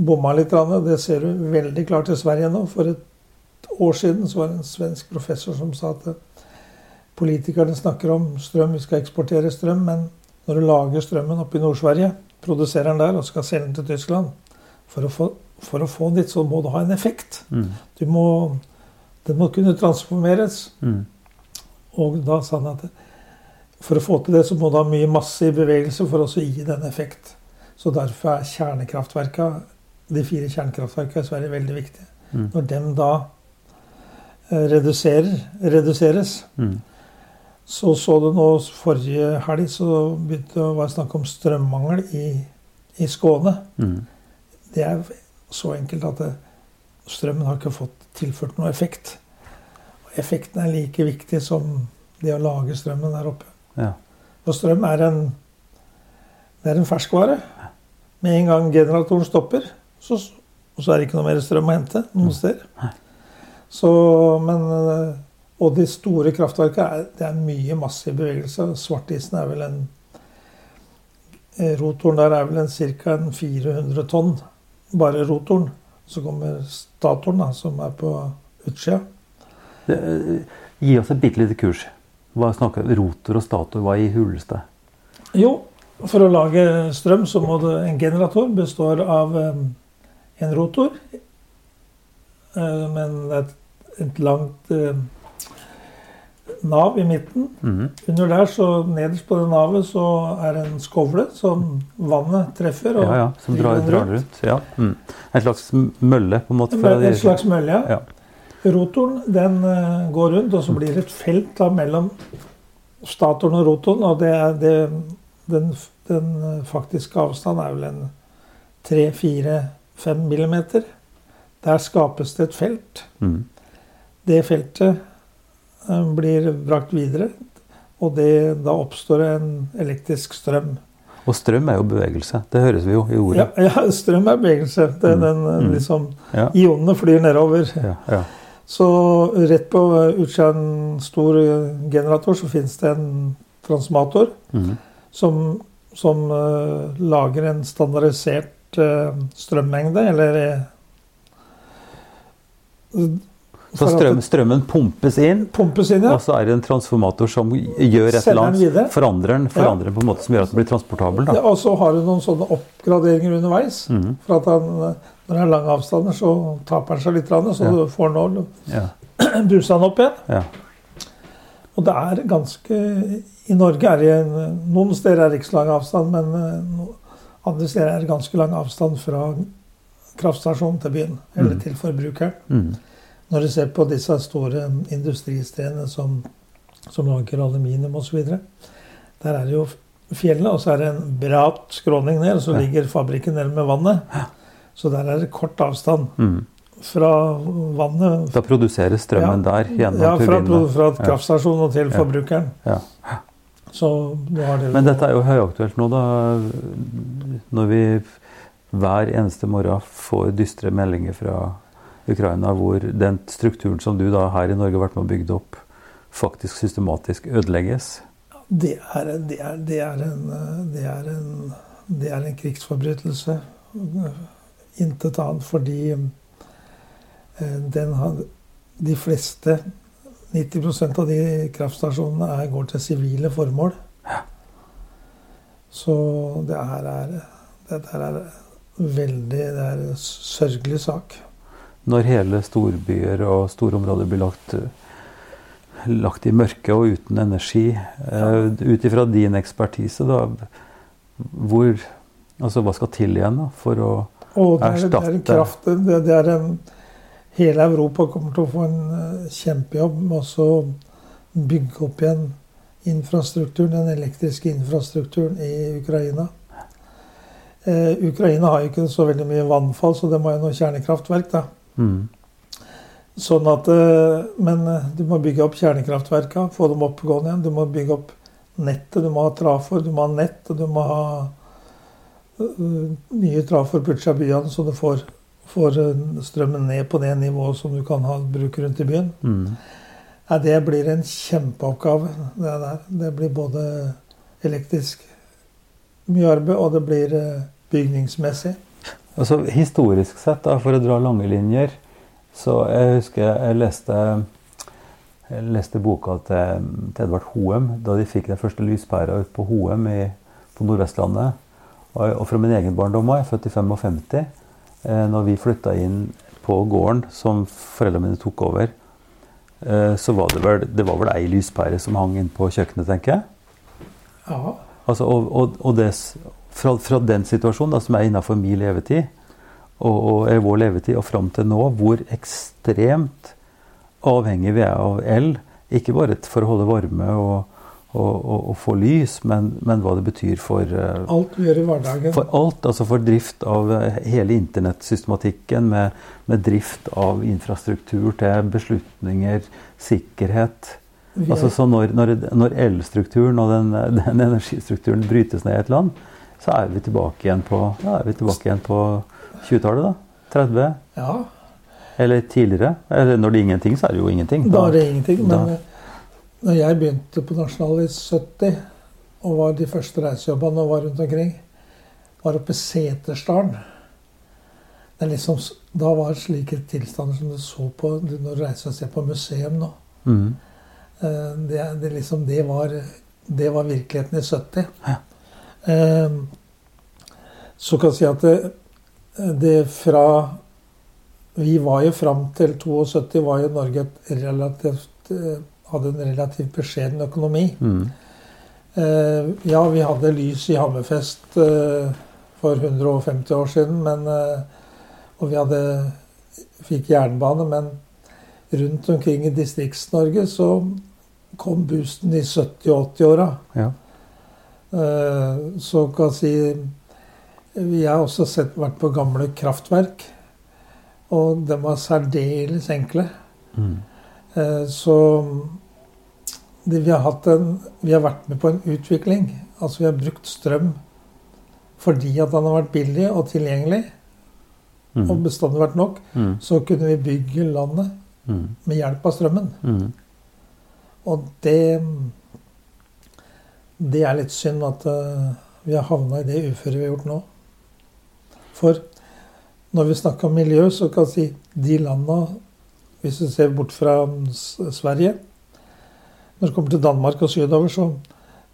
bomma litt. Det ser du veldig klart i Sverige nå. For et år siden så var det en svensk professor som sa at uh, politikerne snakker om strøm, vi skal eksportere strøm, men når du lager strømmen oppe i Nord-Sverige, produserer den der og skal selge den til Tyskland, for å, få, for å få dit, så må det ha en effekt. Mm. Du må, den må kunne transformeres. Mm. Og da sa han at for å få til det, så må du ha mye masse i bevegelse for å gi den effekt. Så derfor er kjernekraftverka, de fire kjernekraftverka i Sverige veldig viktige. Mm. Når dem da eh, reduserer, reduseres mm. Så så du nå forrige helg så begynte det å være snakk om strømmangel i, i Skåne. Mm. Det er så enkelt at det, strømmen har ikke fått tilført noe effekt. Og effekten er like viktig som det å lage strømmen der oppe. Ja. Og strøm er en, det er en ferskvare. Med en gang generatoren stopper, så, så er det ikke noe mer strøm å hente noen mm. steder. Så, men, og de store kraftverkene det er mye massiv bevegelse. Svartisen er vel en Rotoren der er vel en ca. 400 tonn bare rotoren. Så kommer statoren, da, som er på utsida. Eh, gi oss et bitte lite kurs. Hva snakker Rotor og stator, hva i huleste? Jo, for å lage strøm så må det En generator består av um, en rotor. Uh, men det er et, langt nav i midten. Mm. Under der, så Nederst på det navet så er det en skovle som vannet treffer. ja, ja, Som drar, drar rundt. Ja. Mm. En slags mølle, på en måte? En, en slags mølle, ja. ja. Rotoren den uh, går rundt, og så blir det et felt da, mellom statoren og rotoren. Og det er det, den, den eh, faktiske avstanden er vel en 3-4-5 millimeter. Der skapes det et felt. Mm. Det feltet Eh, blir brakt videre. Og det, da oppstår en elektrisk strøm. Og strøm er jo bevegelse. Det høres vi jo i ordet. Ja, ja strøm er bevegelse. Det, mm. den, mm. liksom, ja. Ionene flyr nedover. Ja, Så rett på utsida av en stor generator så finnes det en transformator mm. som, som uh, lager en standardisert uh, strømmengde, eller eh, Så strøm, strømmen pumpes inn, pumpes inn, ja. og så er det en transformator som gjør et eller annet. Forandrer den, forandrer den på en måte som gjør at den blir transportabel. ja. Og så har du noen sånne oppgraderinger underveis. Mhm. For at han, når det er lange avstander, så taper han seg litt, så Ja. du får nå Ja. han opp igjen. Ja. Og det er ganske I Norge er det noen steder er det ikke så lang avstand, men andre steder er det ganske lang avstand fra kraftstasjonen til byen, eller Mm. til forbrukeren. Mhm. Når du ser på disse store industristedene som, som lager aluminium osv. Der er det jo fjellene, og så er det en bratt skråning ned, og så Ja. ligger fabrikken nede med vannet. Så der er det kort avstand Mm fra vannet Da produseres strømmen der gjennom ja, fra, turbinene. fra Ja. kraftstasjonen og til Ja. forbrukeren. Ja. Det Men dette er jo høyaktuelt nå, da. Når vi hver eneste morgen får dystre meldinger fra Ukraina hvor den strukturen som du da her i Norge har vært med og bygd opp, faktisk systematisk ødelegges. Det er, det er, det er, en, det er, en, det er en krigsforbrytelse. Intet annet. Fordi eh, den har De fleste 90% av de kraftstasjonene er, går til sivile formål. Så det her er Dette her er veldig Det er en sørgelig sak. Når hele storbyer og store områder blir lagt, lagt i mørke og uten energi. Uh, Ut ifra din ekspertise, da, hvor Altså, hva skal til igjen da, for å Og det er, det er en kraft det, det er en, Hele Europa kommer til å få en eh, kjempejobb med å bygge opp igjen infrastrukturen, den elektriske infrastrukturen i Ukraina. Eh, Ukraina har jo ikke så veldig mye vannfall, så det må jo noe kjernekraftverk. da. Mm, Sånn at, eh, Men eh, du må bygge opp kjernekraftverka, få dem oppegående igjen. Du må bygge opp nettet, du må ha trafor, du må ha nett, og du må ha eh, nye trafor på utsida av byene, så du får, får strømmen ned på det nivået som du kan ha bruk rundt i byen. mm. Ja, det blir en kjempeoppgave. Det, der. det blir både elektrisk mye arbeid, og det blir bygningsmessig. Altså, historisk sett, da, for å dra lange linjer, så jeg husker jeg leste, jeg leste boka til, til Edvard Hoem da de fikk den første lyspæra ut på Hoem i, på Nordvestlandet. Og, og fra min egen barndom òg, jeg er født i 55, eh, når vi flytta inn på gården som foreldrene mine tok over, eh, så var det vel det var vel ei lyspære som hang inn på kjøkkenet, tenker jeg. Ja, Altså, og og, og det, fra, fra den situasjonen, da, som er innafor min levetid, og, og er vår levetid, og fram til nå, hvor ekstremt avhengig vi er av el. Ikke bare for å holde varme og, og, og, få lys, men, men hva det betyr for, eh, alt du gjør i hverdagen. for alt. Altså for drift av eh, hele internettsystematikken, med, med drift av infrastruktur til beslutninger, sikkerhet. Er- Altså, så når, når, når elstrukturen og den, den energistrukturen brytes ned i et land, så er vi tilbake igjen på, ja, er på 20-tallet. da. 30, ja, eller tidligere. Eller når det er ingenting, så er det jo ingenting. Da er det ingenting. Men da- eh, når jeg begynte på Nasjonal i 70, og var de første reisejobbene og var rundt omkring, var oppe i Setersdalen. Det er liksom, da var slike tilstander som du så på når du reiser og ser på museum nå. Mhm. Eh, Det, det, liksom, det, var, det var virkeligheten i 70. Ja. Eh, Så kan jeg si at det, det fra Vi var jo fram til 72 var jo Norge et relativt eh, hadde en relativt beskjeden økonomi. Mm. Eh, ja, vi hadde lys i Hammerfest eh, for 150 år siden, men, eh, og vi hadde, fikk jernbane, men rundt omkring i Distrikts-Norge så kom boosten i 70- og 80-åra. Ja. Eh, så kan jeg si Vi har også sett, vært på gamle kraftverk, og de var særdeles enkle. Mhm. Eh, Så det, vi, har en, vi har vært med på en utvikling. Altså vi har brukt strøm fordi at den har vært billig og tilgjengelig, og Mhm. bestandig vært nok. Mm. Så kunne vi bygge landet Mm. med hjelp av strømmen. Mm. Og det Det er litt synd at eh, vi har havna i det uføret vi har gjort nå. For når vi snakker om miljø, så kan jeg si de landa Hvis du ser bort fra Sverige Når det kommer til Danmark og sydover, så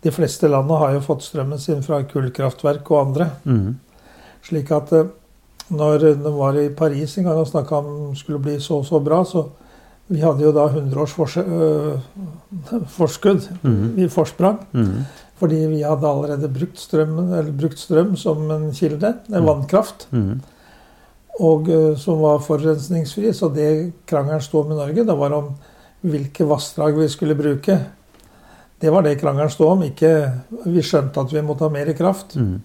De fleste landa har jo fått strømmen sin fra kullkraftverk og andre. Mm. Slik at eh, når de var i Paris en gang og snakka om skulle bli så og så bra, så Vi hadde jo da 100 års fors øh, forskudd Mm. i forsprang. Mm. Fordi vi hadde allerede brukt, strøm, eller brukt strøm som en kilde, en Mm. vannkraft, Mm. og øh, som var forurensningsfri. Så det krangelen sto om i Norge, det var om hvilke vassdrag vi skulle bruke. Det var det krangelen sto om. Ikke Vi skjønte at vi måtte ha mer kraft. Mm.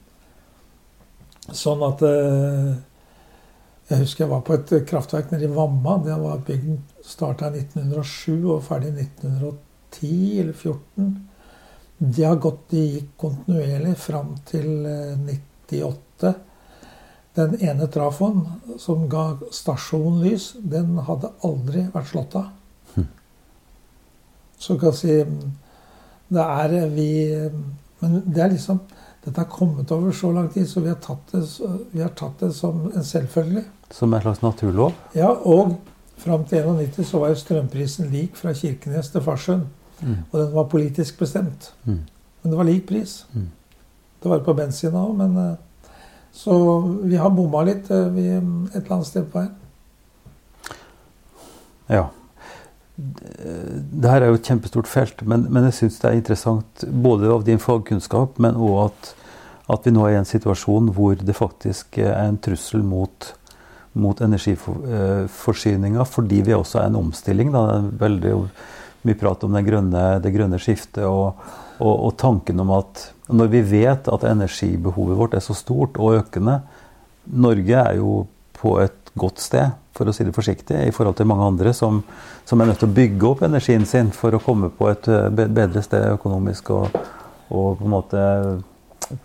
Sånn at øh, Jeg husker jeg var på et kraftverk nede i Vamma. Det var bygd starta i 1907 og ferdig i 1910 eller 14. De har gått, de gikk kontinuerlig fram til eh, 98. Den ene trafoen som ga stasjonen lys, den hadde aldri vært slått av. Hm. Så kan jeg si Det er eh, vi Men det er liksom Dette har kommet over så lang tid, så vi har tatt det, vi har tatt det som en selvfølge. Som en slags naturlov? Ja, og fram til 91 så var jo strømprisen lik fra Kirkenes til Farsund. Mm. Og den var politisk bestemt. Mm. Men det var lik pris. Mm. Det var på bensin òg, men eh, Så vi har bomma litt eh, vi, et eller annet sted på veien. Ja. Det her er jo et kjempestort felt, men, men jeg syns det er interessant både av din fagkunnskap, men òg at, at vi nå er i en situasjon hvor det faktisk er en trussel mot, mot energiforsyninga, fordi vi også er en omstilling. Da. Det er veldig mye prat om det grønne, det grønne skiftet og, og, og tanken om at når vi vet at energibehovet vårt er så stort og økende Norge er jo på et godt sted, for å si det forsiktig, i forhold til mange andre som, som er nødt til å bygge opp energien sin for å komme på et eh, bedre sted økonomisk og, og på en måte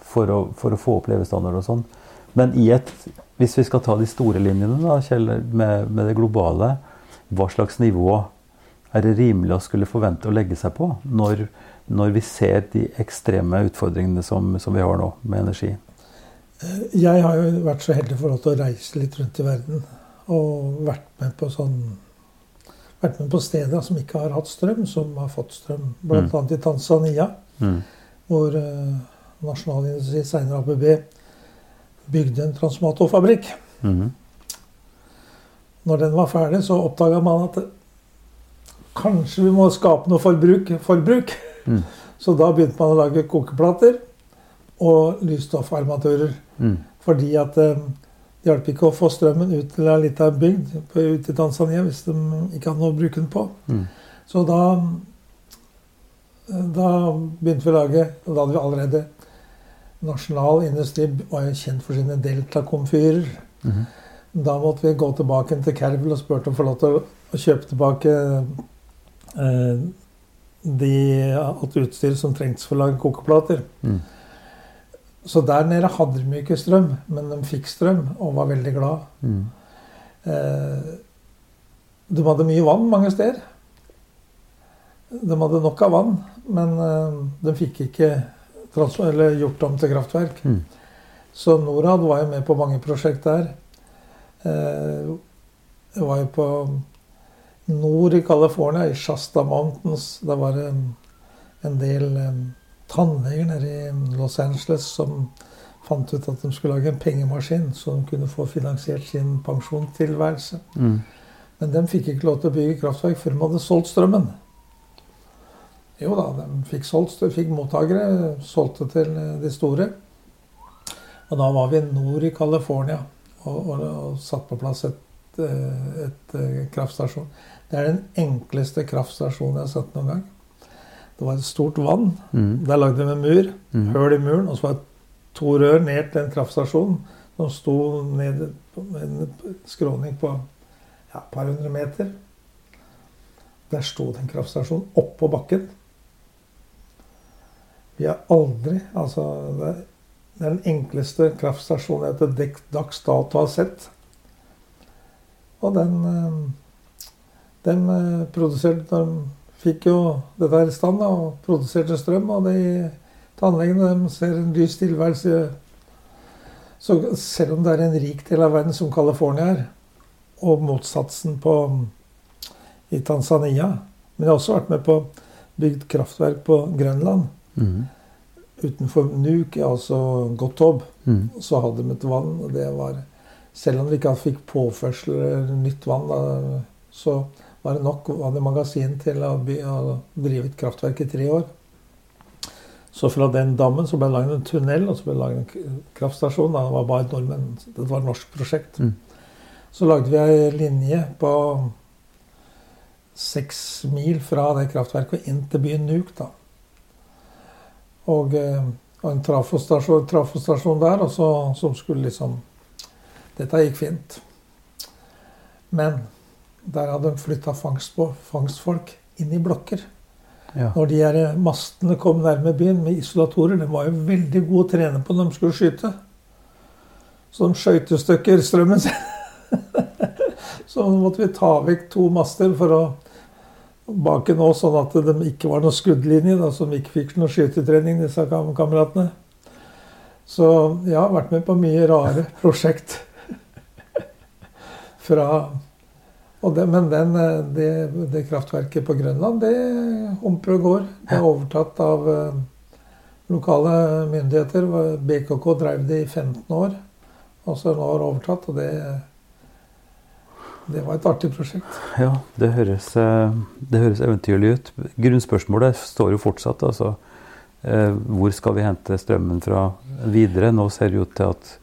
for å, for å få opp levestandard og sånn. Men i et, hvis vi skal ta de store linjene da, Kjell, med, med det globale, hva slags nivå er det rimelig å skulle forvente å legge seg på når, når vi ser de ekstreme utfordringene som, som vi har nå med energi? Jeg har jo vært så heldig for å reise litt rundt i verden. Og vært med på sånn Vært med på steder som ikke har hatt strøm, som har fått strøm. Blant Mm. i Tanzania, Mm. hvor uh, Nasjonalindustri, senere ABB, bygde en transformatorfabrikk. Mhm. Når den var ferdig, så oppdaga man at kanskje vi må skape noe forbruk. forbruk. Mm. Så da begynte man å lage kokeplater og lysstoffarmatører. Mm. Fordi at eh, det hjalp ikke å få strømmen ut til ei lita bygd ut ute i Tanzania hvis de ikke hadde noe å bruke den på. Mm. Så da, da begynte vi å lage Og da hadde vi allerede Nasjonal industri var jo kjent for sine deltakomfyrer. -hmm. Da måtte vi gå tilbake til Kervel og spurte om å få lov til å, kjøpe tilbake eh, de, alt utstyret som trengtes for å lage kokeplater. Mm. Så der nede hadde de ikke strøm, men de fikk strøm og var veldig glad. Mm. Eh, de hadde mye vann mange steder. De hadde nok av vann, men eh, de fikk ikke eller gjort om til kraftverk. Mm. Så Norad var jo med på mange prosjekt der. Eh, Jeg var jo på nord i California, i Shasta Mountains. Der var det en, en del eh, tannleger nede i Los Angeles som fant ut at de skulle lage en pengemaskin, så de kunne få finansiert sin pensjonstilværelse. Mm. Men de fikk ikke lov til å bygge kraftverk før de hadde solgt strømmen. Jo da, de fikk, solgt, fikk mottakere, solgte til eh, de store. Og da var vi nord i California og, og, og satt på plass et, et, et, eh, kraftstasjon. Det er den enkleste kraftstasjonen jeg har sett noen gang. Det var et stort vann. Mm. Der lagde de en mur, Mm. høl i muren, og så var det to rør ned til en kraftstasjon som sto ned en skråning på ja, et par hundre meter. Der sto det en kraftstasjon oppå bakken. Vi har aldri Altså, det er, den enkleste kraftstasjonen jeg til dags dato har sett. Og den, eh, De eh, produserte De fikk jo dette her i stand og produserte strøm. Og de tannlegene de ser en lys tilværelse. Så selv om det er en rik del av verden som California er, og motsatsen på, i Tanzania Men jeg har også vært med på bygd kraftverk på Grønland. Mm. Utenfor Nuuk, altså Gottob, Mm. så hadde de et vann. og det var, Selv om de ikke fikk påførsel eller nytt vann, så var det nok i magasin til å, by, å drive et kraftverk i tre år. Så fra den dammen så ble det laget en tunnel, og så ble det laget en kraftstasjon. Da. Det var bare nordmenn. Det var et norsk prosjekt. Mm. Så lagde vi ei linje på seks mil fra det kraftverket og inn til byen Nuuk. da. Og, eh, og en trafostasjon, trafostasjon der, og så, som skulle liksom Dette gikk fint. Men der hadde de flytta fangstfolk inn i blokker. Ja. Når de her mastene kom nærme byen med isolatorer, de var jo veldig gode å trene på når de skulle skyte. Så de skjøt i stykker strømmen sin. Så måtte vi ta vekk to master for å bake nå, sånn at de ikke var noe skuddlinje, da, så de ikke fikk noe skytetrening, disse kam kameratene. Så jeg har vært med på mye rare prosjekt. Fra det, men den, eh, det, det kraftverket på Grønland, det og går. Det er overtatt av eh, lokale myndigheter. BKK drev det i 15 år, og så er det nå overtatt. Og det, det var et artig prosjekt. Ja, det høres, eh, det høres eventyrlig ut. Grunnspørsmålet står jo fortsatt. altså Hvor skal vi hente strømmen fra videre? Nå ser det ut til at,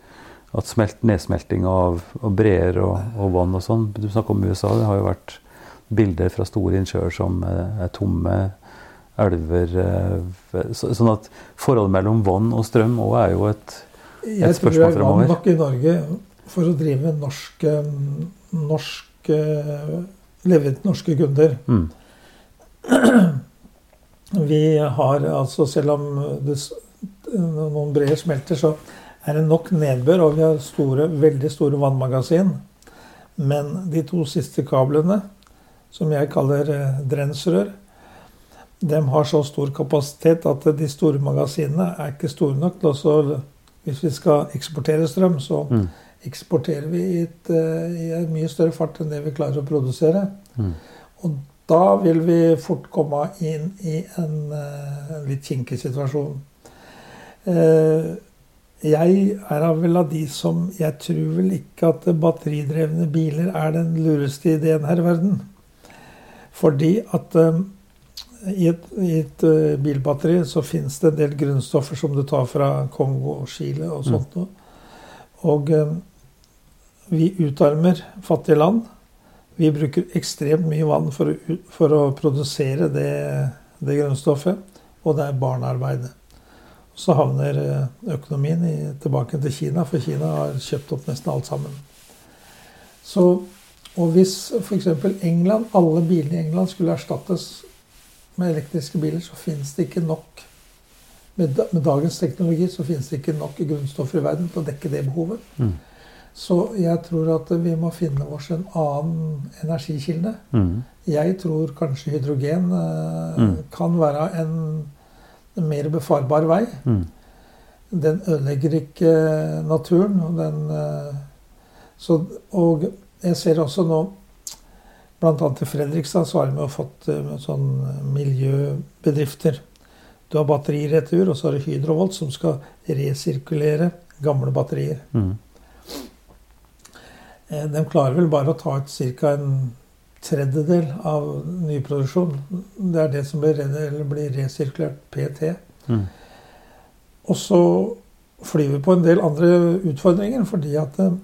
at smelt, nedsmelting av, av breer og, og vann og sånn Du snakker om USA. Det har jo vært bilder fra store innsjøer som eh, er tomme. Elver eh, så, Sånn at forholdet mellom vann og strøm òg er jo et Jeg tror spørsmål det er vann fremover. nok i Norge for å drive norske, norsk leve til norske kunder. mm, Vi har altså, selv om det, noen breer smelter, så er det nok nedbør, og vi har store, veldig store vannmagasin. Men de to siste kablene, som jeg kaller eh, drensrør, de har så stor kapasitet at de store magasinene er ikke store nok til å Hvis vi skal eksportere strøm, så mm, eksporterer vi i, et, eh, i en mye større fart enn det vi klarer å produsere. mm, Og da vil vi fort komme inn i en, eh, en litt kinkig situasjon. Eh, Jeg er vel av de som Jeg tror vel ikke at batteridrevne biler er den lureste ideen her i verden. Fordi at eh, i et, i et eh, bilbatteri så finnes det en del grunnstoffer som du tar fra Kongo og Chile og sånt noe. Og eh, vi utarmer fattige land. Vi bruker ekstremt mye vann for å, for å produsere det, det grunnstoffet, og det er barnearbeidet. Så havner eh, økonomien i, tilbake til Kina, for Kina har kjøpt opp nesten alt sammen. Så, og hvis f.eks. England, alle bilene i England skulle erstattes med elektriske biler, så finnes det ikke nok med, med dagens teknologi så finnes det ikke nok grunnstoffer i verden til å dekke det behovet. mm, Så jeg tror at vi må finne oss en annen energikilde. mm, Jeg tror kanskje hydrogen eh, Mm. kan være en, en mer befarbar vei. mm, Den ødelegger ikke naturen. Og, den, eh, så, og jeg ser også nå Bl.a. i Fredrikstad så har de fått eh, sånn miljøbedrifter. Du har batteriretur, og så har du Hydrovolt som skal resirkulere gamle batterier. mm. Eh, De klarer vel bare å ta ut ca. en tredjedel av nyproduksjon. Det er det som blir, blir resirkulert PT. Mm. Og så flyr vi på en del andre utfordringer, fordi at eh,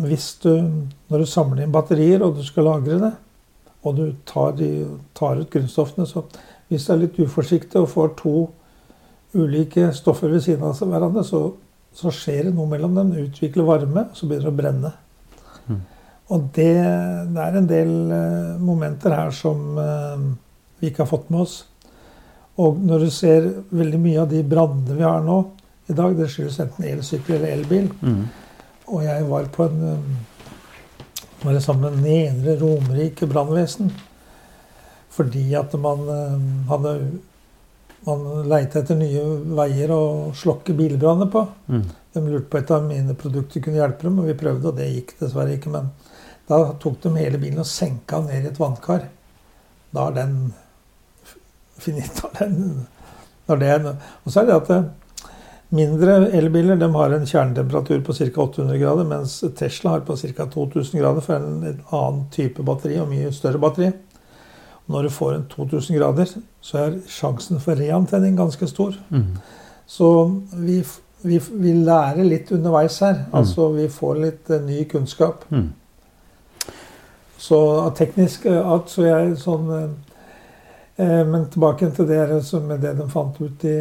hvis du Når du samler inn batterier, og du skal lagre det, og du tar, de, tar ut grunnstoffene, så hvis du er litt uforsiktig og får to ulike stoffer ved siden av hverandre, så, så skjer det noe mellom dem. Utvikler varme, og så begynner det å brenne. Og det, det er en del eh, momenter her som eh, vi ikke har fått med oss. Og når du ser veldig mye av de brannene vi har nå i dag, det skyldes enten elsykkel eller elbil. Mm. Og jeg var på en um, var sammen med Nedre Romerike brannvesen. fordi at man eh, hadde man leita etter nye veier å slokke bilbranner på. Mm. De lurte på et av mine produkter kunne hjelpe dem, og vi prøvde, og det gikk dessverre ikke. Men da tok de hele bilen og senka den ned i et vannkar. Da er den finita. Den, er, og så er det at eh, mindre elbiler de har en kjernetemperatur på ca. 800 grader, mens Tesla har på ca. 2000 grader for en, en annen type batteri og mye større batteri. Når du får en 2000 grader, så er sjansen for reantenning ganske stor. Mm. Så vi, vi, vi lærer litt underveis her. Altså vi får litt uh, ny kunnskap. Mm. Så teknisk eh, art så jeg sånn eh, eh, Men tilbake til det med det de fant ut i,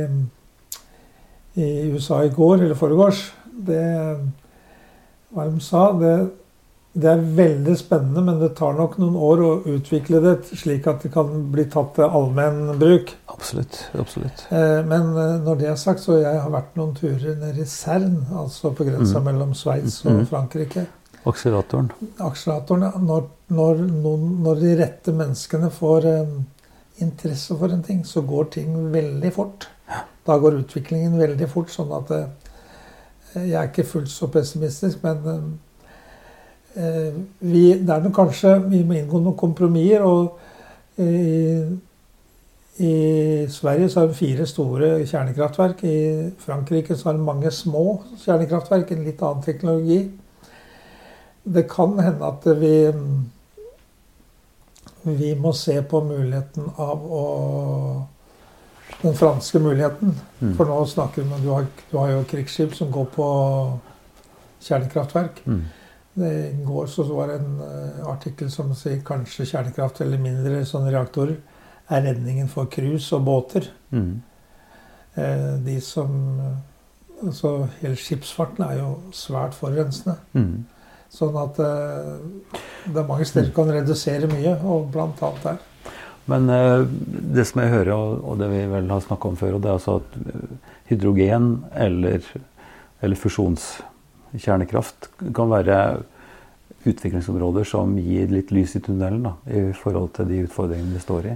i USA i går, eller foregårs Det Hva de sa det, det er veldig spennende, men det tar nok noen år å utvikle det slik at det kan bli tatt til allmenn bruk. Absolutt. absolutt. Eh, Men når det er sagt, så jeg har vært noen turer nede i Cern, altså på grensa Mm. mellom Sveits og Mhm. Frankrike. Akseleratoren. Akseleratoren, ja, når, når, når de rette menneskene får eh, interesse for en ting, så går ting veldig fort. Da går utviklingen veldig fort, sånn at eh, jeg er ikke fullt så pessimistisk, men eh, eh, vi, det er nok kanskje Vi må inngå noen kompromisser. og i, I Sverige så har vi fire store kjernekraftverk. I Frankrike så har vi mange små kjernekraftverk, en litt annen teknologi. Det kan hende at vi vi må se på muligheten av å Den franske muligheten. Mm. For nå snakker vi om du har, du har jo krigsskip som går på kjernekraftverk. Mm. Det I går så var det en eh, artikkel som sier kanskje kjernekraft eller mindre sånne reaktorer er redningen for cruise og båter. Mm. Eh, de som Altså hele skipsfarten er jo svært forurensende. Sånn at eh, det er mange steder kan redusere mye, og blant annet der. Men eh, det som jeg hører, og, det vi vel har snakka om før, det er altså at eh, hydrogen eller, eller fusjonskjernekraft kan være utviklingsområder som gir litt lys i tunnelen da, i forhold til de utfordringene vi står i.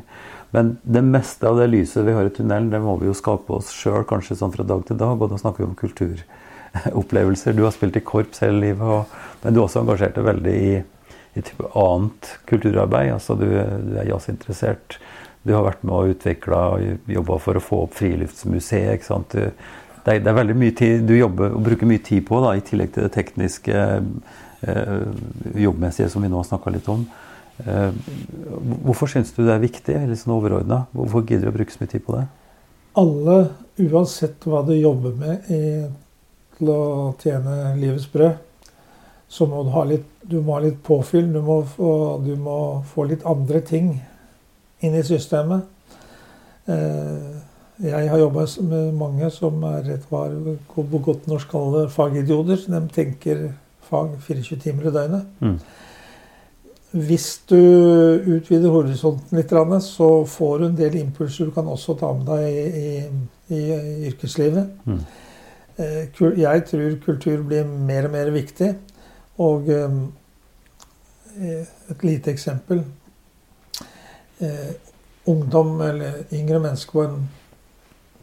Men det meste av det lyset vi har i tunnelen, det må vi jo skape oss sjøl, kanskje sånn fra dag til dag. Og da snakker vi om kulturopplevelser. Du har spilt i korps hele livet, og, men du er også engasjert veldig i, i annet kulturarbeid. Altså du, du er jazzinteressert. Du har vært med og utvikla og jobba for å få opp Friluftsmuseet. ikke sant? Du, det, er, det er veldig mye tid du jobber og bruker mye tid på, da, i tillegg til det tekniske, eh, jobbmessige som vi nå har snakka litt om. Eh, hvorfor syns du det er viktig, litt sånn overordna? Hvorfor gidder du å bruke så mye tid på det? Alle, uansett hva du jobber med i, til å tjene livets brød, så må du ha litt, du må ha litt påfyll. Du må, få, du må få litt andre ting inn i systemet. Eh, jeg har jobba med mange som er rett var på godt norsk kaller fagidioter. De tenker fag 24 timer i døgnet. Mm. Hvis du utvider horisonten litt, så får du en del impulser du kan også ta med deg i, i, i yrkeslivet. Mm. Eh, Jeg tror kultur blir mer og mer viktig. Og eh, et lite eksempel. Eh, Ungdom eller yngre mennesker på en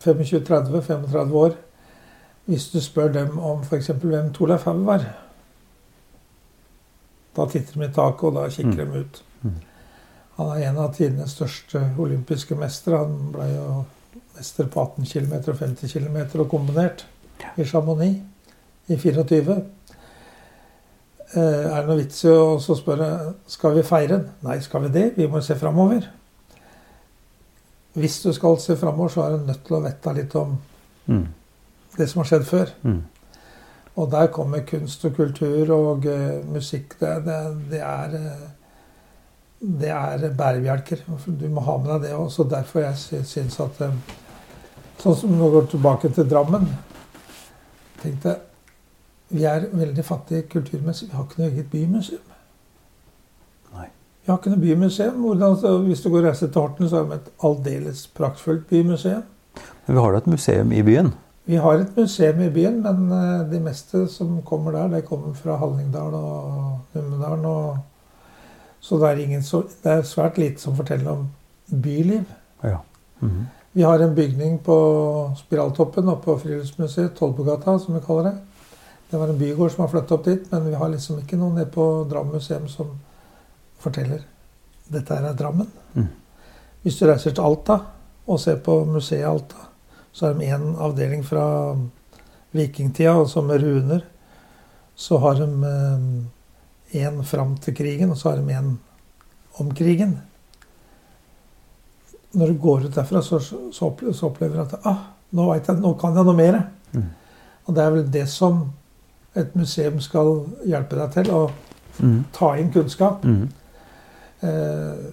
25-30-35 år Hvis du spør dem om f.eks. hvem Torleif Haug var da titter de i taket, og da kikker de ut. Mm. Han er en av tidenes største olympiske mestere. Han ble jo mester på 18 km og 50 km og kombinert i Chamonix i 24. Eh, er det noe vits i å spørre skal vi feire den? Nei, skal vi det? Vi må se framover. Hvis du skal se framover, så er du nødt til å vite litt om Mm. det som har skjedd før. Mm. Og der kommer kunst og kultur og uh, musikk. Det, det, det er eh, det er bærebjelker. Du må ha med deg det også. Derfor jeg syns at Sånn som nå går tilbake til Drammen. tenkte Vi er veldig fattige kulturmessig. Vi har ikke noe eget bymuseum. Nei. Vi har ikke noe bymuseum. Hvordan, så hvis du går og reiser til Horten, så har vi et aldeles praktfullt bymuseum. Men vi har da et museum i byen. Vi har et museum i byen, men eh, de meste som kommer der, de kommer fra Hallingdal og Numedalen. Og, så det er, ingen så, det er svært lite som forteller om byliv. Ja. Mhm. Vi har en bygning på Spiraltoppen oppe på Friluftsmuseet, Tollbugata, som vi kaller det. Det var en bygård som har flyttet opp dit, men vi har liksom ikke noen nede på Drammen museum som forteller dette her er Drammen. Mm. Hvis du reiser til Alta og ser på museet Alta, så har de en avdeling fra vikingtida, altså med runer. Så har de en fram til krigen, og så har de en om krigen. Når du går ut derfra, så, så, opplever, du at ah, nå, jeg, nå kan jeg noe mer. Mm. Og det er vel det som et museum skal hjelpe deg til. Å mm. ta inn kunnskap. Mm. Eh,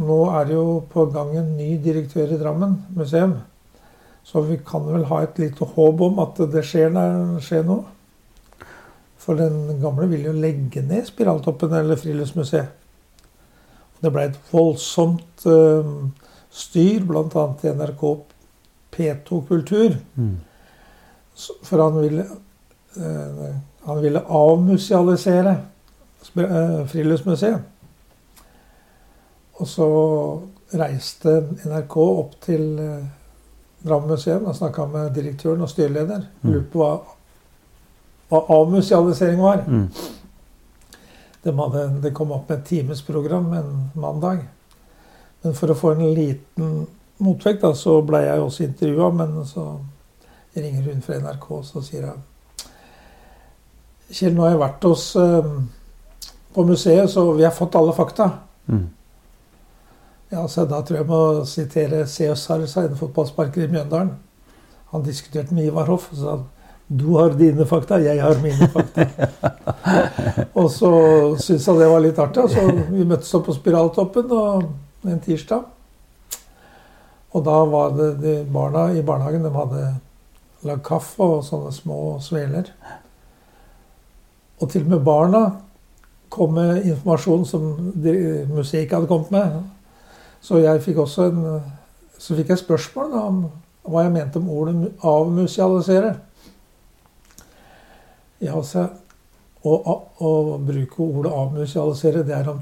nå er det jo på gang en ny direktør i Drammen museum. Så vi kan vel ha et lite håp om at det skjer, der- skjer noe. For den gamle ville jo legge ned Spiraltoppen eller Friluftsmuseet. Det ble et voldsomt eh, styr, bl.a. i NRK P2 Kultur. Mm. For han ville, han ville avmusealisere eh, Friluftsmuseet. Og så reiste NRK opp til eh, Drammen museum og snakka med direktøren og styreleder. Mm. Lurte på hva, hva avmusealisering var. Mhm. De hadde, det kom opp med et timesprogram en mandag. Men for å få en liten motvekt, da, så ble jeg også intervjua. Men så ringer hun fra NRK og så sier hun Kjell, nå har jeg vært hos eh, på museet, så vi har fått alle fakta. Mm. Ja, så Da tror jeg jeg må sitere Cæsar, sa en fotballsparker i Mjøndalen. Han diskuterte med Ivar Hoff og sa du har dine fakta, jeg har mine fakta. og så syntes han det var litt artig. Så vi møttes opp på Spiraltoppen og, en tirsdag. Og da var det de barna i barnehagen de hadde lagd kaffe og sånne små sveler. Og til og med barna kom med informasjon som museet hadde kommet med. Så jeg fikk også en, så fikk jeg spørsmål da, om hva jeg mente om ordet avmusialisere. Ja, altså, å, å, å bruke ordet avmusealisere, det er,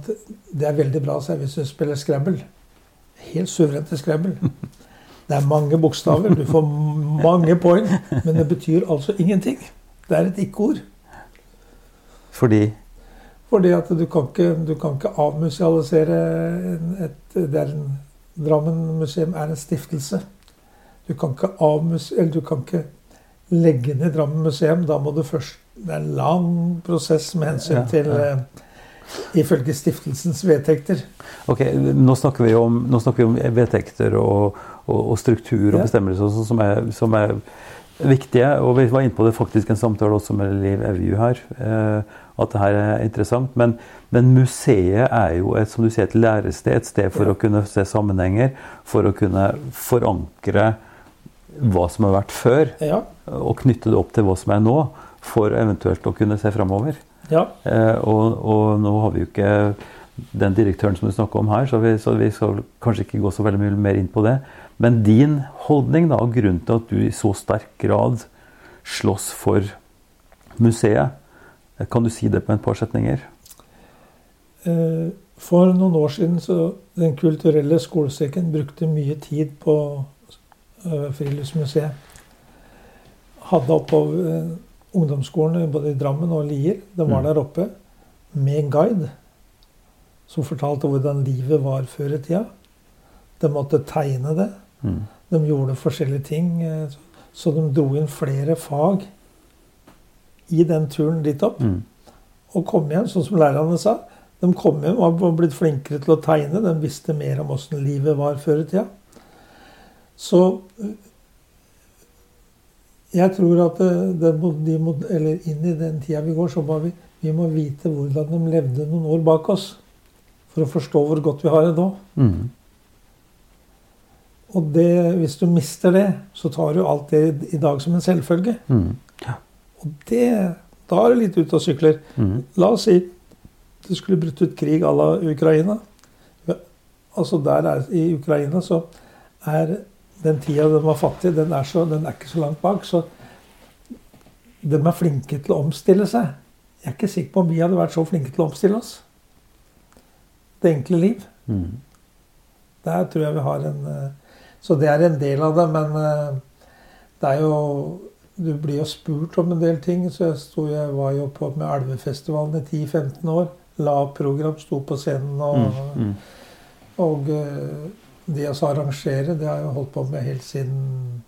det er veldig bra så hvis du spiller Scrabble. Helt suverent til Scrabble. Det er mange bokstaver, du får mange poeng, men det betyr altså ingenting. Det er et ikke-ord. Fordi Fordi at du kan ikke, du kan ikke avmusealisere et, en, Drammen museum er en stiftelse. Du kan ikke, avmuse, eller du kan ikke legge ned Drammen museum. Da må du først Det er en lang prosess med hensyn Ja, til ja. eh, Ifølge stiftelsens vedtekter. Ok, nå snakker vi om, snakker vi om vedtekter og, og, og struktur og Ja. bestemmelser sånn som, er, som er viktige. Og vi var inne på det faktisk en samtale også med Liv Evju her. Eh, at det her er interessant. Men, men museet er jo et, som du sier, et lærested. Et sted for Ja. å kunne se sammenhenger. For å kunne forankre hva som har vært før. Ja. Og knytte det opp til hva som er nå. For eventuelt å kunne se framover. ja. Eh, og, og nå har vi jo ikke den direktøren som du snakker om her, så vi, så vi skal kanskje ikke gå så veldig mye mer inn på det. Men din holdning da, og grunnen til at du i så sterk grad slåss for museet, kan du si det på et par setninger? Eh, For noen år siden så Den kulturelle skolesekken brukte mye tid på eh, Friluftsmuseet. Hadde oppover eh, ungdomsskolen både i Drammen og Lier. De var Mm. der oppe med en guide som fortalte hvordan livet var før i tida. De måtte tegne det. Mm. De gjorde forskjellige ting. Så de dro inn flere fag i den turen dit opp Mm. og kom hjem, sånn som lærerne sa. De kom hjem og var blitt flinkere til å tegne. De visste mer om åssen livet var før i tida. Så jeg tror at det, det, de eller inn i den tida vi går, så må vi, vi må vite hvordan de levde noen år bak oss. For å forstå hvor godt vi har det nå. Mm. Og det, hvis du mister det, så tar du alt det i dag som en selvfølge. Mm. Og det, da er det litt ute og sykler. Mm. La oss si det skulle brutt ut krig à la Ukraina. Altså der er, I Ukraina så er den tida de var fattige, den er, så, den er ikke så langt bak. Så de er flinke til å omstille seg. Jeg er ikke sikker på om vi hadde vært så flinke til å omstille oss. Det enkle liv. Mm. Der tror jeg vi har en eh, Så det er en del av det, men eh, det er jo Du blir jo spurt om en del ting. Så jeg, sto, jeg var jo på med Elvefestivalen i 10-15 år. La program, sto på scenen og, Mm, mm. og eh, det å arrangere, det har jeg holdt på med helt siden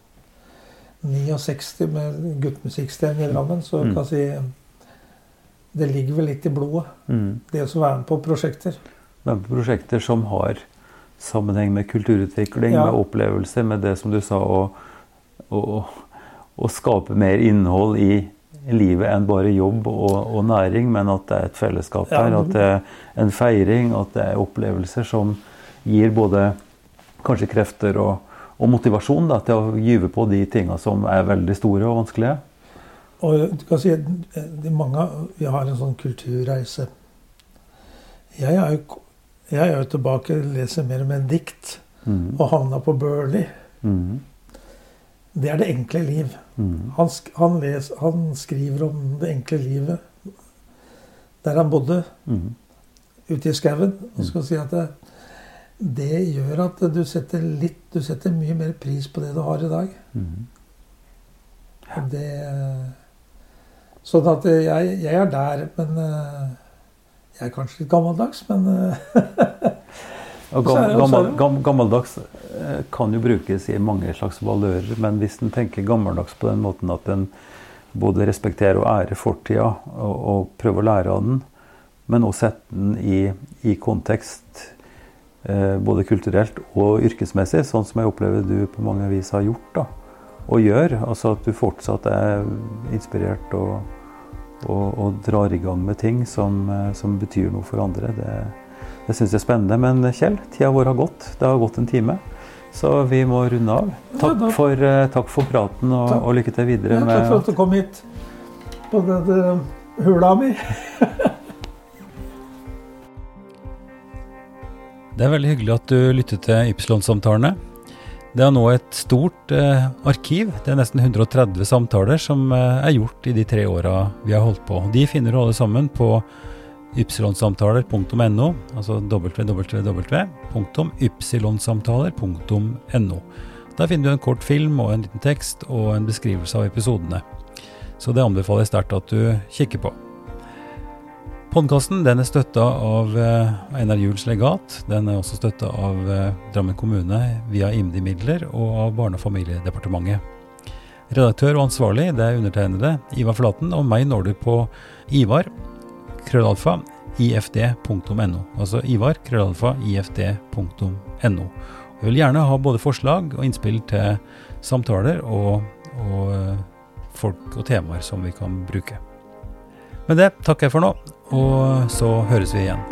69 med guttmusikkscenen i Drammen. Så jeg Mm. kan si det ligger vel litt i blodet, Mm. det å være med på prosjekter. Men prosjekter som har sammenheng med kulturutvikling, Ja. med opplevelser, med det som du sa, og, å, å skape mer innhold i livet enn bare jobb og, og næring, men at det er et fellesskap her. At det er en feiring, at det er opplevelser som gir både kanskje krefter og, og motivasjon da, til å gyve på de tinga som er veldig store og vanskelige. Og du kan si mange, Vi har en sånn kulturreise. Jeg er jo, jeg er jo tilbake og leser mer om en dikt Mm. og havna på Burley. Mm. Det er det enkle liv. Mm. Han, han, les, han skriver om det enkle livet der han bodde, Mm. ute i skauen. Og skal si at det, det gjør at du setter litt Du setter mye mer pris på det du har i dag. Mm. Ja. det Sånn at jeg, jeg er der, men eh, Jeg er kanskje litt gammeldags, men eh, Og Så er gam, gammel, gam, gammeldags eh, kan jo brukes i mange slags valører, men hvis en tenker gammeldags på den måten at en både respekterer og ærer fortida og, og prøver å lære av den, men også sette den i, i kontekst eh, både kulturelt og yrkesmessig, sånn som jeg opplever du på mange vis har gjort da, og gjør. Altså at du fortsatt er inspirert og, og, og drar i gang med ting som, eh, som betyr noe for andre. Det, det syns jeg er spennende. Men Kjell, tida vår har gått. Det har gått en time. Så vi må runde av. Ja, Takk for, eh, takk for praten, og, Takk. og lykke til videre. ja, takk for at du kom hit på denne hula mi. det er veldig hyggelig at du lyttet til Ypsilon-samtalene. Det er nå et stort eh, arkiv. Det er nesten 130 samtaler som eh, er gjort i de tre åra vi har holdt på. De finner du alle sammen på ypsilonsamtaler.no, altså www.ypsilonsamtaler.no. Der finner du en kort film og en liten tekst og en beskrivelse av episodene. Så det anbefaler jeg sterkt at du kikker på. Podkasten er støtta av eh, Einar Juels legat. Den er også støtta av eh, Drammen kommune via IMDi-midler og av Barne- og familiedepartementet. Redaktør og ansvarlig det er undertegnede Ivar Flaten, og meg når du på Ivar krøllalfa ifd.no. Altså Ivar krøllalfa ifd.no. Jeg vil gjerne ha både forslag og innspill til samtaler og, og eh, folk og temaer som vi kan bruke. Med det takker jeg for nå, og så høres vi igjen.